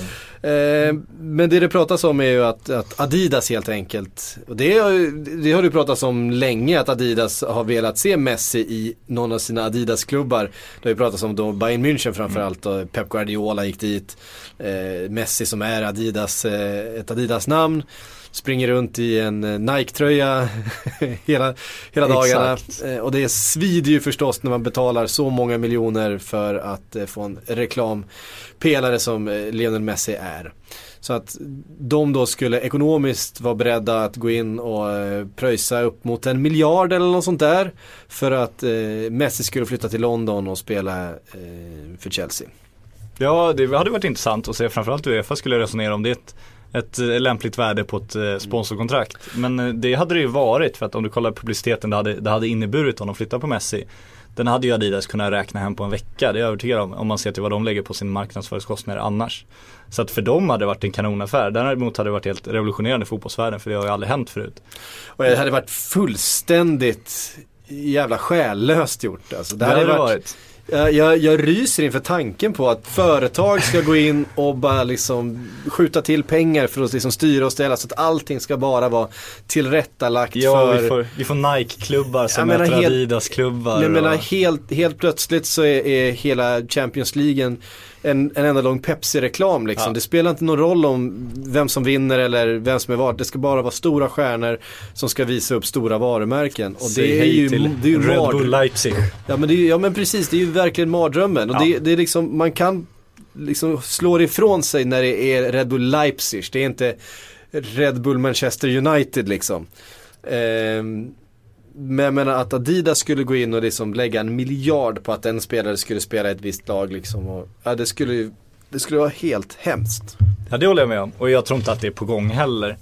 [SPEAKER 3] Eh, men det det pratas om är ju att, att Adidas helt enkelt, och det har, det har du pratats om länge att Adidas har velat se Messi i någon av sina Adidas-klubbar. Det har ju pratats om då Bayern München framförallt och Pep Guardiola gick dit. Eh, Messi som är Adidas, eh, ett Adidas-namn. Springer runt i en eh, Nike-tröja hela, hela dagarna.
[SPEAKER 4] Exakt.
[SPEAKER 3] Eh, och det svider ju förstås när man betalar så många miljoner för att eh, få en reklampelare som Lionel Messi är. Så att de då skulle ekonomiskt vara beredda att gå in och pröjsa upp mot en miljard eller något sånt där. För att Messi skulle flytta till London och spela för Chelsea.
[SPEAKER 4] Ja, det hade varit intressant att se framförallt hur Uefa skulle resonera om det är ett, eh, lämpligt värde på ett eh, sponsorkontrakt. Men eh, det hade det ju varit för att om du kollar publiciteten det hade, det hade inneburit om de flyttar på Messi. Den hade ju Adidas kunnat räkna hem på en vecka, det är jag övertygad om. Om man ser till vad de lägger på sin marknadsföringskostnader annars. Så att för dem hade det varit en kanonaffär. Däremot hade det varit helt revolutionerande i fotbollsvärlden för det har ju aldrig hänt förut.
[SPEAKER 3] Och det hade varit fullständigt jävla själlöst gjort. Alltså,
[SPEAKER 4] Det hade det varit.
[SPEAKER 3] Jag, jag, jag ryser inför tanken på att företag ska gå in och bara liksom skjuta till pengar för att liksom styra och ställa så att allting ska bara vara tillrättalagt
[SPEAKER 4] Ja,
[SPEAKER 3] för
[SPEAKER 4] vi får, vi får Nike-klubbar som möter
[SPEAKER 3] helt-
[SPEAKER 4] Adidas-klubbar.
[SPEAKER 3] Jag menar
[SPEAKER 4] och-
[SPEAKER 3] helt, helt plötsligt så är, är hela Champions League en, en enda lång Pepsi-reklam liksom.
[SPEAKER 4] Ja.
[SPEAKER 3] Det spelar inte någon roll om vem som vinner eller vem som är vart. Det ska bara vara stora stjärnor som ska visa upp stora varumärken. Och
[SPEAKER 4] Säg
[SPEAKER 3] det är
[SPEAKER 4] hej
[SPEAKER 3] ju,
[SPEAKER 4] till
[SPEAKER 3] det är ju
[SPEAKER 4] Red Bull Leipzig.
[SPEAKER 3] Ja men, är, ja men precis, det är ju verkligen mardrömmen. Och
[SPEAKER 4] Ja.
[SPEAKER 3] det, det är liksom, man kan liksom slå ifrån sig när det är Red Bull Leipzig. Det är inte Red Bull Manchester United liksom. Ehm, men jag menar att Adidas skulle gå in och liksom lägga en miljard på att en spelare skulle spela i ett visst lag liksom. Och, ja, det skulle ju, det skulle vara helt hemskt.
[SPEAKER 4] Ja det håller jag med om och jag tror inte att det är på gång heller.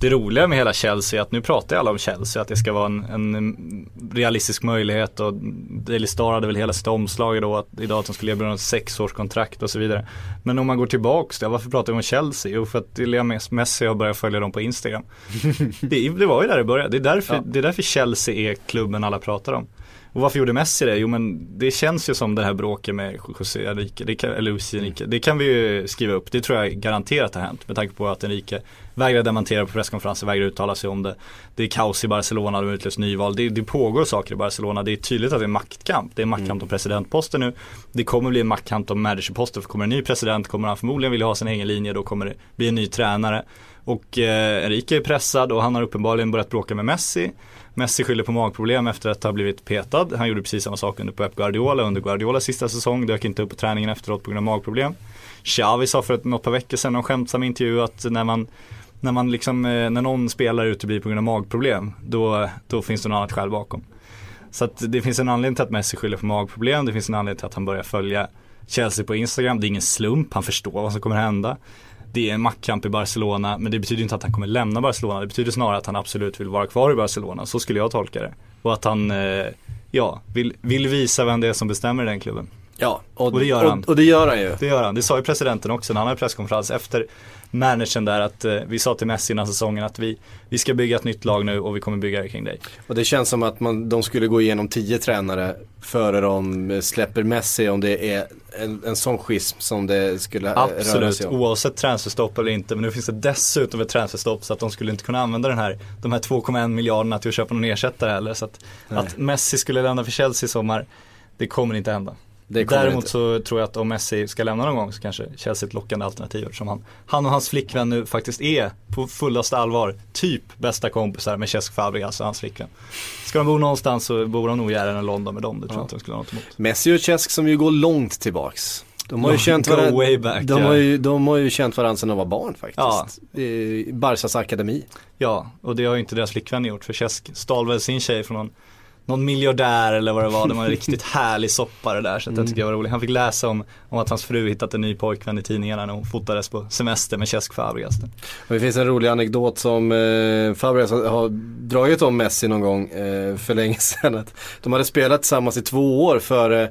[SPEAKER 4] Det roliga med hela Chelsea är att nu pratar alla om Chelsea, att det ska vara en, en realistisk möjlighet och Daily Star hade väl hela sitt omslag då att, idag att de skulle erbjuda ett sexårskontrakt och så vidare. Men om man går tillbaks där, varför pratar vi om Chelsea? Jo för att Leo Messi har börjat följa dem på Instagram. det, det var ju där det började, det är, därför,
[SPEAKER 3] Ja.
[SPEAKER 4] det är därför Chelsea är klubben alla pratar om. Och varför gjorde Messi det? Jo men det känns ju som det här bråket med José Enrique, det kan, eller Luis Enrique. Det kan vi ju skriva upp, det tror jag garanterat har hänt med tanke på att Enrique vägrar dementera på presskonferenser, vägrar uttala sig om det. Det är kaos i Barcelona, de har utlöst nyval. Det, det pågår saker i Barcelona, det är tydligt att det är maktkamp. Det är maktkamp om presidentposten nu. Det kommer bli en maktkamp om managerposten, för kommer en ny president kommer han förmodligen vilja ha sin egen linje, då kommer det bli en ny tränare. Och eh, Enrique är pressad och han har uppenbarligen börjat bråka med Messi. Messi skyller på magproblem efter att ha blivit petad. Han gjorde precis samma sak under Pep Guardiola under Guardiolas sista säsong. Dök inte upp på träningen efteråt på grund av magproblem. Xavi sa för ett, något par veckor sedan i en skämtsam intervju att när man när man liksom, eh, när någon spelare uteblir på grund av magproblem, då, då finns det något annat skäl bakom. Så att det finns en anledning till att Messi skyller på magproblem, det finns en anledning till att han börjar följa Chelsea på Instagram, det är ingen slump, han förstår vad som kommer hända. Det är en maktkamp i Barcelona, men det betyder inte att han kommer lämna Barcelona. Det betyder snarare att han absolut vill vara kvar i Barcelona. Så skulle jag tolka det. Och att han, eh, ja, vill, vill visa vem det är som bestämmer i den klubben.
[SPEAKER 3] Ja,
[SPEAKER 4] Och det gör han.
[SPEAKER 3] Och, och det gör han ju.
[SPEAKER 4] Det gör han. Det sa ju presidenten också när han hade presskonferens efter managern där att eh, vi sa till Messi innan säsongen att vi, vi ska bygga ett nytt lag nu och vi kommer bygga det kring dig.
[SPEAKER 3] Och det känns som att man, de skulle gå igenom tio tränare före de släpper Messi om det är en, en sån schism som det skulle eh, röra
[SPEAKER 4] Absolut,
[SPEAKER 3] sig om.
[SPEAKER 4] oavsett transferstopp eller inte. Men nu finns det dessutom ett transferstopp så att de skulle inte kunna använda den här, de här 2,1 miljarderna till att köpa någon ersättare heller. Så att, att Messi skulle lämna för Chelsea i sommar, det kommer inte hända. Däremot
[SPEAKER 3] inte.
[SPEAKER 4] så tror jag att om Messi ska lämna någon gång så kanske Chelsea är ett lockande alternativ eftersom han, han och hans flickvän nu faktiskt är på fullaste allvar typ bästa kompisar med Cesc Fabregas och hans flickvän. Ska de bo någonstans så bor de nog gärna i London med dem, det tror jag inte de skulle ha något emot.
[SPEAKER 3] Messi och Cesc som ju går långt tillbaks. De har ju känt varandra,
[SPEAKER 4] back,
[SPEAKER 3] de, har ju, de har ju känt varandra sedan de var barn faktiskt.
[SPEAKER 4] Ja.
[SPEAKER 3] I Barsas akademi.
[SPEAKER 4] Ja, och det har ju inte deras flickvän gjort för Cesc stal väl sin tjej från någon någon miljardär eller vad det var. Det var en riktigt härlig soppa det där. Så att jag tycker det var roligt. Han fick läsa om, om att hans fru hittat en ny pojkvän i tidningarna när hon fotades på semester med Cesc Fabregas.
[SPEAKER 3] Det finns en rolig anekdot som eh, Fabregas har, dragit om Messi någon gång eh, för länge sedan. De hade spelat tillsammans i två år före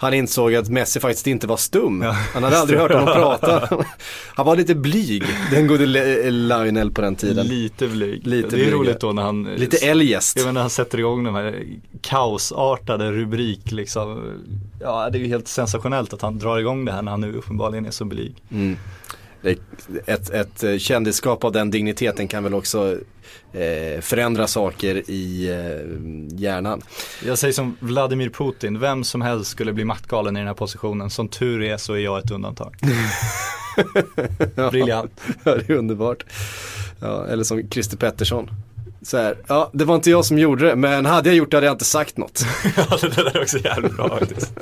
[SPEAKER 3] han insåg att Messi faktiskt inte var stum.
[SPEAKER 4] Ja.
[SPEAKER 3] Han hade aldrig hört honom prata. Han var lite blyg, den gode Lionel på den tiden.
[SPEAKER 4] Lite blyg.
[SPEAKER 3] Lite
[SPEAKER 4] det är
[SPEAKER 3] blyg,
[SPEAKER 4] roligt
[SPEAKER 3] ja.
[SPEAKER 4] då när han
[SPEAKER 3] Lite eljest.
[SPEAKER 4] Menar när han sätter igång de här kaosartade rubrik liksom. Ja det är ju helt sensationellt att han drar igång det här när han nu uppenbarligen är så blyg.
[SPEAKER 3] Mm. Ett, ett kändisskap av den digniteten kan väl också eh, förändra saker i eh, hjärnan.
[SPEAKER 4] Jag säger som Vladimir Putin, vem som helst skulle bli maktgalen i den här positionen. Som tur är så är jag ett undantag. Briljant.
[SPEAKER 3] Ja, det är underbart. Ja, eller som Christer Pettersson. Så här, ja det var inte jag som gjorde det men hade jag gjort det hade jag inte sagt något.
[SPEAKER 4] ja det där är också jävligt bra faktiskt.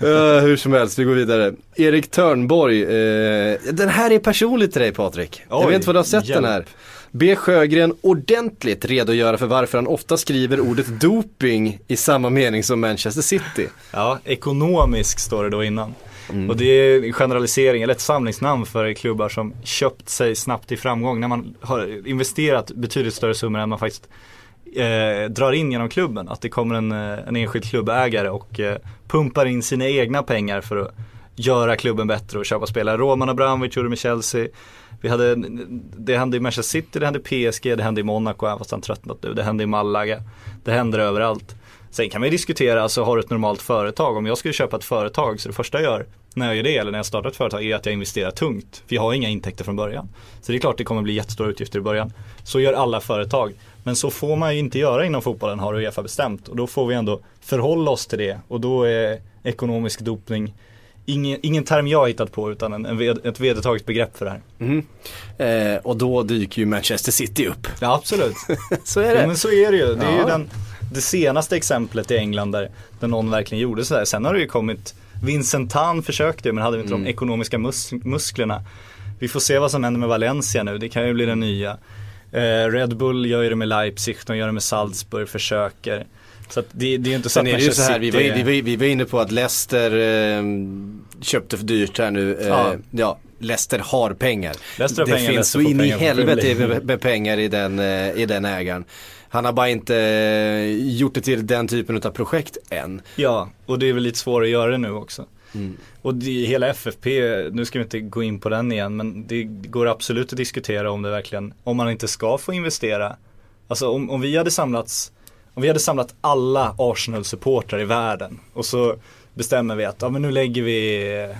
[SPEAKER 3] Ja, hur som helst, vi går vidare. Erik Törnborg, eh, den här är personlig till dig Patrik. jag
[SPEAKER 4] Oj,
[SPEAKER 3] vet inte vad du har sett
[SPEAKER 4] hjälp.
[SPEAKER 3] den här. Be Sjögren ordentligt redogöra för varför han ofta skriver ordet doping i samma mening som Manchester City.
[SPEAKER 4] Ja, ekonomisk står det då innan.
[SPEAKER 3] Mm.
[SPEAKER 4] Och det är en generalisering, eller ett samlingsnamn för klubbar som köpt sig snabbt i framgång. När man har investerat betydligt större summor än man faktiskt eh, drar in genom klubben. Att det kommer en, eh, en enskild klubbägare och eh, pumpar in sina egna pengar för att göra klubben bättre och köpa spelare. Roman Abramovic gjorde med Chelsea. Vi hade, det hände i Manchester City, det hände i PSG, det hände i Monaco, även fast han tröttnat nu. Det hände i Malaga. Det händer överallt. Sen kan man ju diskutera, alltså har du ett normalt företag? Om jag skulle köpa ett företag, så det första jag gör när jag gör det, eller när jag startar ett företag, är att jag investerar tungt. För jag har inga intäkter från början. Så det är klart det kommer bli jättestora utgifter i början. Så gör alla företag. Men så får man ju inte göra inom fotbollen, har Uefa bestämt. Och då får vi ändå förhålla oss till det. Och då är ekonomisk dopning ingen, ingen term jag har hittat på, utan en, en, ved- ett vedertaget begrepp för det här.
[SPEAKER 3] Eh, och då dyker ju Manchester City upp.
[SPEAKER 4] Ja, absolut.
[SPEAKER 3] Så är
[SPEAKER 4] Ja,
[SPEAKER 3] det.
[SPEAKER 4] men så är det ju. Det är
[SPEAKER 3] Ja.
[SPEAKER 4] ju den, det senaste exemplet i England där, där någon verkligen gjorde sådär. Sen har det ju kommit, Vincent Tan försökte men hade inte de ekonomiska mus musklerna. Vi får se vad som händer med Valencia nu, det kan ju bli den nya. Eh, Red Bull gör ju det med Leipzig, de gör det med Salzburg, försöker. Så det, det är ju inte så
[SPEAKER 3] Sen
[SPEAKER 4] att
[SPEAKER 3] är det ju så här, vi var, vi, vi var inne på att Leicester eh, köpte för dyrt här nu. Eh, ja.
[SPEAKER 4] Ja.
[SPEAKER 3] Leicester har pengar.
[SPEAKER 4] Leicester har
[SPEAKER 3] det
[SPEAKER 4] pengar,
[SPEAKER 3] finns
[SPEAKER 4] Leicester
[SPEAKER 3] så in i helvete med pengar i den, eh, i den ägaren. Han har bara inte eh, gjort det till den typen av projekt än.
[SPEAKER 4] Ja, och det är väl lite svårare att göra det nu också.
[SPEAKER 3] Mm.
[SPEAKER 4] Och det, hela FFP, nu ska vi inte gå in på den igen, men det går absolut att diskutera om det verkligen, om man inte ska få investera. Alltså om, om vi hade samlats, om vi hade samlat alla Arsenal-supportrar i världen och så bestämmer vi att, ja men nu lägger vi eh,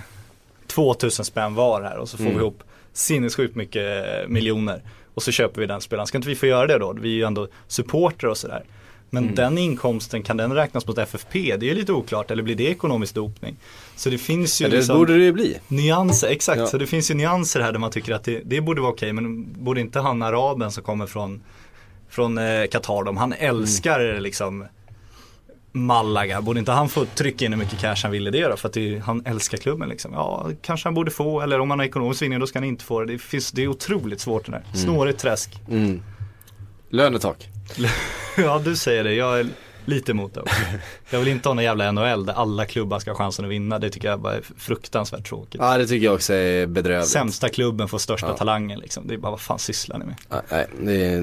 [SPEAKER 4] 2000 spänn var här och så får
[SPEAKER 3] Mm.
[SPEAKER 4] vi ihop sinnessjukt mycket eh, miljoner. Och så köper vi den spelaren. Ska inte vi få göra det då? Vi är ju ändå supportrar och sådär. Men
[SPEAKER 3] Mm.
[SPEAKER 4] den inkomsten, kan den räknas mot FFP? Det är ju lite oklart. Eller blir det ekonomisk dopning? Så det finns ju
[SPEAKER 3] Ja, det
[SPEAKER 4] liksom
[SPEAKER 3] borde det ju bli.
[SPEAKER 4] nyanser, exakt.
[SPEAKER 3] Ja.
[SPEAKER 4] Så det finns ju nyanser här där man tycker att det, det borde vara okej. Men borde inte han araben som kommer från från eh, Qatar, de, han älskar
[SPEAKER 3] Mm.
[SPEAKER 4] liksom Malaga, borde inte han få trycka in hur mycket cash han ville det då? För att det, han älskar klubben liksom. Ja, kanske han borde få, eller om han har ekonomisk vinning då ska han inte få det. Det, finns, det är otroligt svårt det där. Snårigt träsk.
[SPEAKER 3] Mm. Lönetak.
[SPEAKER 4] ja, du säger det. Jag är lite emot det också. Jag vill inte ha någon jävla NHL där alla klubbar ska ha chansen att vinna. Det tycker jag bara är fruktansvärt tråkigt.
[SPEAKER 3] Ja det tycker jag också är bedrövligt.
[SPEAKER 4] Sämsta klubben får största
[SPEAKER 3] Ja.
[SPEAKER 4] talangen liksom. Det är bara vad fan sysslar ni med?
[SPEAKER 3] Ja, Nej, det,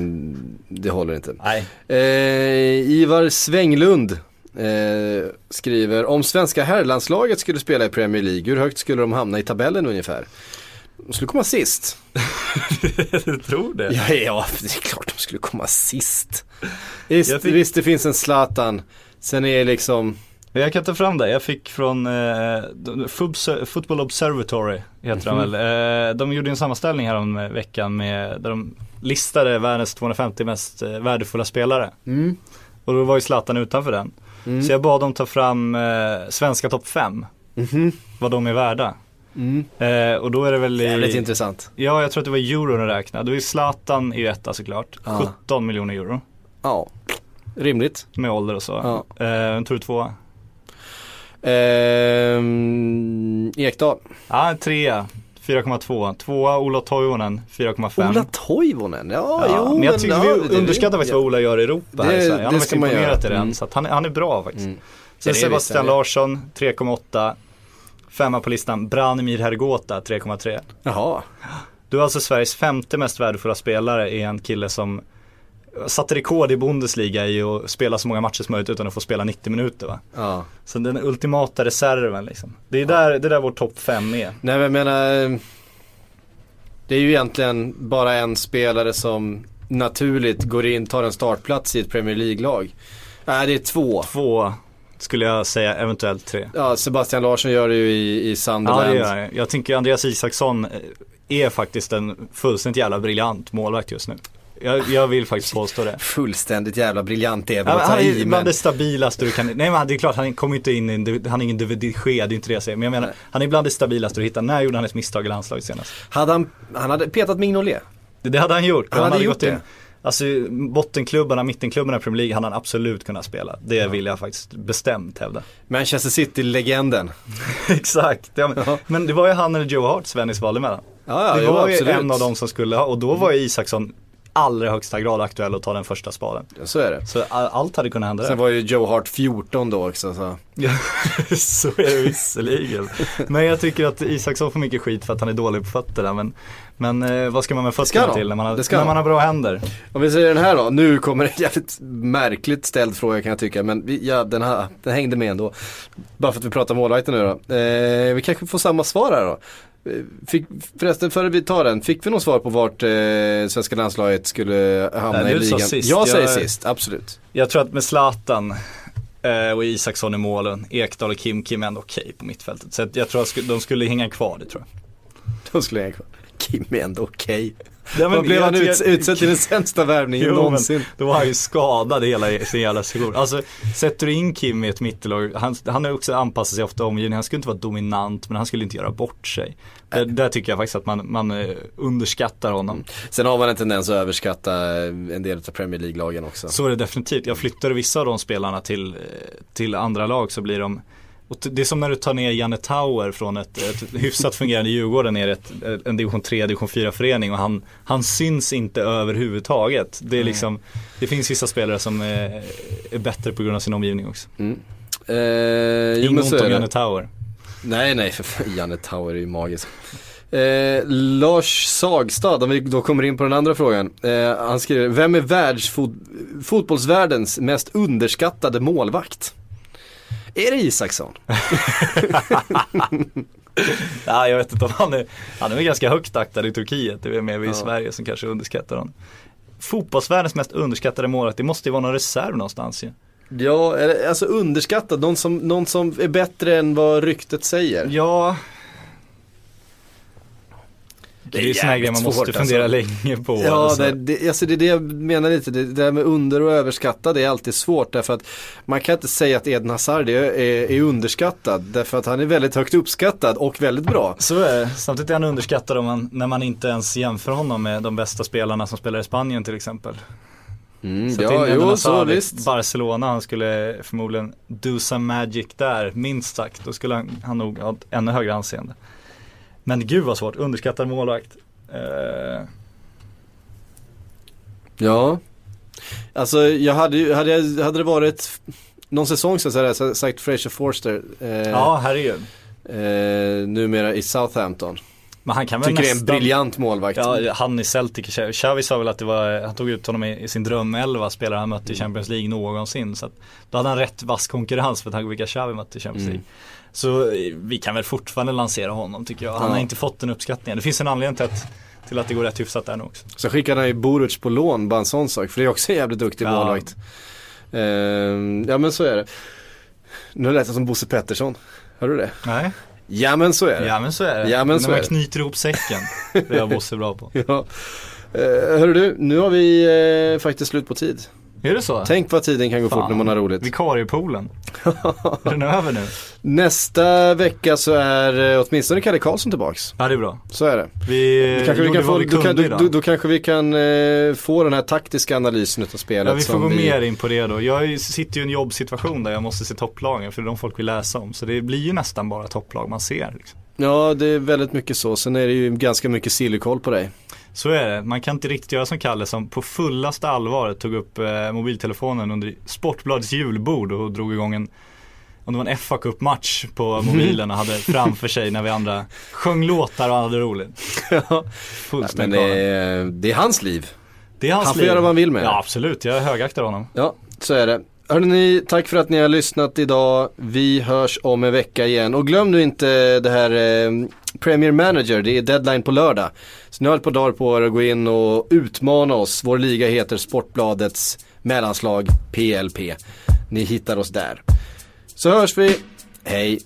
[SPEAKER 3] det håller inte.
[SPEAKER 4] Nej.
[SPEAKER 3] Eh, Ivar Svänglund eh, skriver om svenska herrlandslaget skulle spela i Premier League, hur högt skulle de hamna i tabellen ungefär? De skulle komma sist.
[SPEAKER 4] du tror det?
[SPEAKER 3] Ja, ja, det är klart de skulle komma sist. Visst,
[SPEAKER 4] fick-
[SPEAKER 3] visst det finns en Zlatan, sen är det liksom,
[SPEAKER 4] Jag kan ta fram det, jag fick från eh, Football Observatory heter de väl. Eh, de gjorde en sammanställning här om veckan med, där de listade världens 250 mest eh, värdefulla spelare.
[SPEAKER 3] mm,
[SPEAKER 4] Och då var ju Zlatan utanför den.
[SPEAKER 3] Mm,
[SPEAKER 4] Så jag bad dem ta fram eh, svenska topp 5,
[SPEAKER 3] mhm,
[SPEAKER 4] vad de är värda.
[SPEAKER 3] mm.
[SPEAKER 4] Eh, och då är det väl
[SPEAKER 3] Jävligt intressant.
[SPEAKER 4] ja jag tror att det var euron att räkna. Då är Zlatan ju etta såklart,
[SPEAKER 3] Ja.
[SPEAKER 4] 17 miljoner euro
[SPEAKER 3] Ja, rimligt.
[SPEAKER 4] med ålder och så.
[SPEAKER 3] Ja.
[SPEAKER 4] Eh, tror du tvåa?
[SPEAKER 3] Ehm, Ekdal.
[SPEAKER 4] Ja, en trea. 4,2. Tvåa Ola Toivonen 4,5.
[SPEAKER 3] Ola Toivonen, ja,
[SPEAKER 4] Ja,
[SPEAKER 3] jo
[SPEAKER 4] men jag tycker vi
[SPEAKER 3] det-
[SPEAKER 4] underskattar faktiskt vad Ola gör i Europa här
[SPEAKER 3] Det-
[SPEAKER 4] i Sverige. Han
[SPEAKER 3] det
[SPEAKER 4] har faktiskt imponerat i den.
[SPEAKER 3] Mm.
[SPEAKER 4] Så han, han är bra faktiskt.
[SPEAKER 3] Mm.
[SPEAKER 4] Sen
[SPEAKER 3] Det
[SPEAKER 4] Sebastian Larsson 3,8. Femma på listan Branimir Hergota 3,3.
[SPEAKER 3] Jaha,
[SPEAKER 4] Du är alltså Sveriges femte mest värdefulla spelare är en kille som satte rekord i Bundesliga i att spela så många matcher som möjligt utan att få spela 90 minuter va.
[SPEAKER 3] ja.
[SPEAKER 4] Så den ultimata reserven liksom. Det är där, det är där vår topp 5 är.
[SPEAKER 3] Nej men jag menar, det är ju egentligen bara en spelare som naturligt går in, tar en startplats i ett Premier League-lag. Nej det är två.
[SPEAKER 4] Två skulle jag säga, eventuellt tre.
[SPEAKER 3] Ja, Sebastian Larsson gör det ju i, i
[SPEAKER 4] Ja
[SPEAKER 3] Sunderland.
[SPEAKER 4] det gör jag. Jag tycker Andreas Isaksson eh, är faktiskt en fullständigt jävla briljant målvakt just nu. Jag, jag vill faktiskt påstå det.
[SPEAKER 3] Fullständigt jävla briljant det
[SPEAKER 4] Ja, han är
[SPEAKER 3] i
[SPEAKER 4] bland
[SPEAKER 3] men.
[SPEAKER 4] det stabilaste du kan, nej men det är klart han kommer inte in i en, han är ingen Gea, det är inte det jag säger. Men jag menar, han är bland det stabilaste du hittar. När gjorde han ett misstag i landslaget senast?
[SPEAKER 3] Hade han, han hade petat Mignolet.
[SPEAKER 4] Det, det hade han gjort.
[SPEAKER 3] Han hade gjort
[SPEAKER 4] gått in,
[SPEAKER 3] det.
[SPEAKER 4] Alltså bottenklubbarna, mittenklubbarna i Premier League hade han absolut kunnat spela. Det vill jag faktiskt bestämt hävda.
[SPEAKER 3] Manchester City-legenden.
[SPEAKER 4] Exakt, ja, men,
[SPEAKER 3] Ja.
[SPEAKER 4] men det var ju han eller Joe Hart Svennis valde mellan.
[SPEAKER 3] Ja, ja,
[SPEAKER 4] det
[SPEAKER 3] jo,
[SPEAKER 4] var ju en av dem som skulle ha, och då var ju Isaksson allra högsta grad aktuell att ta den första spaden.
[SPEAKER 3] Ja, så är det.
[SPEAKER 4] Så all, allt hade kunnat hända
[SPEAKER 3] Sen var ju Joe Hart 14 då också så.
[SPEAKER 4] Så är det visserligen. Men jag tycker att Isaksson får mycket skit för att han är dålig på fötterna. Men, men eh, vad ska man med fötterna till när man, har, när man har bra händer?
[SPEAKER 3] Om vi säger den här då, nu kommer en jävligt märkligt ställd fråga kan jag tycka. Men vi, ja, den, här, den hängde med ändå. Bara för att vi pratar målvakten nu då. Eh, vi kanske får samma svar här då. Fick, förresten, före vi tar den, fick vi något svar på vart eh, svenska landslaget skulle hamna
[SPEAKER 4] Nej,
[SPEAKER 3] i ligan?
[SPEAKER 4] sist.
[SPEAKER 3] Jag säger
[SPEAKER 4] Jag-
[SPEAKER 3] sist, absolut.
[SPEAKER 4] Jag tror att med Zlatan eh, och Isaksson i målen, Ekdal och Kim Kim är ändå okej på mittfältet. Så jag tror att de skulle hänga kvar, det tror jag.
[SPEAKER 3] Då skulle hänga kvar. Kim är ändå okej.
[SPEAKER 4] Ja, men
[SPEAKER 3] Vad blev han
[SPEAKER 4] tycker-
[SPEAKER 3] ut, utsedd till den sämsta värvningen
[SPEAKER 4] Jo,
[SPEAKER 3] någonsin?
[SPEAKER 4] Då var han ju skadad hela sin jävla sejour. Alltså sätter du in Kim i ett mittellag, han, han har också anpassat sig ofta omgivningen, han skulle inte vara dominant men han skulle inte göra bort sig. Där, där tycker jag faktiskt att man, man eh, underskattar honom.
[SPEAKER 3] Sen har man en tendens att överskatta en del av Premier League-lagen också.
[SPEAKER 4] Så är det definitivt. Jag flyttade vissa av de spelarna till, eh, till andra lag så blir de och det är som när du tar ner Janne Tauer från ett, ett hyfsat fungerande Djurgården ner i ett, en division 3, division 4 förening och han, han syns inte överhuvudtaget. Det är liksom, det finns vissa spelare som är, är bättre på grund av sin omgivning också.
[SPEAKER 3] Mm. Eh,
[SPEAKER 4] Inget ont om. Janne Tauer.
[SPEAKER 3] Nej, nej, för fan, Janne Tauer är ju magisk. Eh, Lars Sagstad, om vi då kommer in på den andra frågan. Eh, han skriver, vem är världsfot- fotbollsvärldens mest underskattade målvakt? Är det Isaksson?
[SPEAKER 4] Ja, jag vet inte om han är, han är ganska högt aktad i Turkiet. Det är mer vi i
[SPEAKER 3] Ja.
[SPEAKER 4] Sverige som kanske underskattar honom. Fotbollsvärldens mest underskattade målvakt, det måste ju vara någon reserv någonstans ju.
[SPEAKER 3] Ja, alltså underskattad, någon som, någon som är bättre än vad ryktet säger.
[SPEAKER 4] Ja. Det är ju sådana grejer man måste
[SPEAKER 3] svårt,
[SPEAKER 4] fundera
[SPEAKER 3] alltså.
[SPEAKER 4] länge på.
[SPEAKER 3] Ja,
[SPEAKER 4] alltså.
[SPEAKER 3] det, det, alltså det är det jag menar lite. Det, det där med under och överskattad är alltid svårt. Därför att man kan inte säga att Eden Hazard är, är, är underskattad. Därför att han är väldigt högt uppskattad och väldigt bra.
[SPEAKER 4] Så är det. Samtidigt är han underskattad om man, när man inte ens jämför honom med de bästa spelarna som spelar i Spanien till exempel.
[SPEAKER 3] Mm,
[SPEAKER 4] Så
[SPEAKER 3] ja, jo, så visst.
[SPEAKER 4] Barcelona, han skulle förmodligen do some magic där, minst sagt. Då skulle han, han nog ha ett ännu högre anseende. Men gud vad svårt, underskattad målvakt. Eh,
[SPEAKER 3] Ja. Alltså jag hade hade, hade det varit någon säsong så hade jag sagt Fraser Forster. Eh,
[SPEAKER 4] ja, herregud.
[SPEAKER 3] eh, numera i Southampton.
[SPEAKER 4] Men han kan väl
[SPEAKER 3] Tycker det är
[SPEAKER 4] nästan
[SPEAKER 3] en briljant målvakt.
[SPEAKER 4] Ja, han i Celtic, Xavi sa väl att det var, han tog ut honom i, sin drömelva spelare han mötte i Champions League någonsin. Så att, då hade han rätt vass konkurrens för tanke på vilka Xavi mötte i Champions
[SPEAKER 3] Mm.
[SPEAKER 4] League. Så eh, vi kan väl fortfarande lansera honom tycker jag. Han
[SPEAKER 3] Ja.
[SPEAKER 4] har inte fått den uppskattningen. Det finns en anledning till att, till att det går rätt hyfsat där nu också.
[SPEAKER 3] Så skickade han ju Boruc på lån, bara en sån sak. För det är också en jävligt duktig
[SPEAKER 4] Ja.
[SPEAKER 3] målvakt. Eh, ja men så är det. Nu lät jag som Bosse Pettersson. Hör du det?
[SPEAKER 4] Nej,
[SPEAKER 3] Ja men så är det.
[SPEAKER 4] ja men så är det.
[SPEAKER 3] Ja, men så
[SPEAKER 4] När
[SPEAKER 3] är
[SPEAKER 4] man
[SPEAKER 3] det.
[SPEAKER 4] knyter ihop säcken. Det är Bosse bra på.
[SPEAKER 3] Ja. Eh, hörru du, nu har vi eh, faktiskt slut på tid.
[SPEAKER 4] Är det så?
[SPEAKER 3] Tänk vad tiden kan gå fort när man har roligt.
[SPEAKER 4] Vikariepoolen. är den över nu?
[SPEAKER 3] Nästa vecka så är eh, åtminstone Kalle Karlsson tillbaks.
[SPEAKER 4] Ja det är bra.
[SPEAKER 3] Så är det.
[SPEAKER 4] Vi
[SPEAKER 3] Då kanske vi kan få,
[SPEAKER 4] vi
[SPEAKER 3] då, då, då, då kanske vi kan eh, få den här taktiska analysen utav spelet.
[SPEAKER 4] Ja vi får gå
[SPEAKER 3] vi,
[SPEAKER 4] mer in på det då. Jag sitter ju i en jobbsituation där jag måste se topplagen för det är de folk vill läsa om. Så det blir ju nästan bara topplag man ser. Liksom.
[SPEAKER 3] Ja det är väldigt mycket så. Sen är det ju ganska mycket sillikoll på dig.
[SPEAKER 4] Så är det. Man kan inte riktigt göra som Kalle som på fullaste allvar tog upp eh, mobiltelefonen under Sportbladets julbord och drog igång en om det var en fa Cup match på mobilen och hade framför sig när vi andra sjöng låtar och hade roligt.
[SPEAKER 3] Men
[SPEAKER 4] Fullständigt
[SPEAKER 3] det är, det är hans liv.
[SPEAKER 4] Det är hans
[SPEAKER 3] han får
[SPEAKER 4] liv.
[SPEAKER 3] göra vad han vill med det.
[SPEAKER 4] Ja absolut, jag högaktar honom.
[SPEAKER 3] Ja, så är det. Hörrni, tack för att ni har lyssnat idag. Vi hörs om en vecka igen. Och glöm nu inte det här eh, Premier Manager, det är deadline på lördag. Så ni har ett par dagar på er att gå in och utmana oss. Vår liga heter Sportbladets mellanslag PLP. Ni hittar oss där. Så hörs vi. Hej!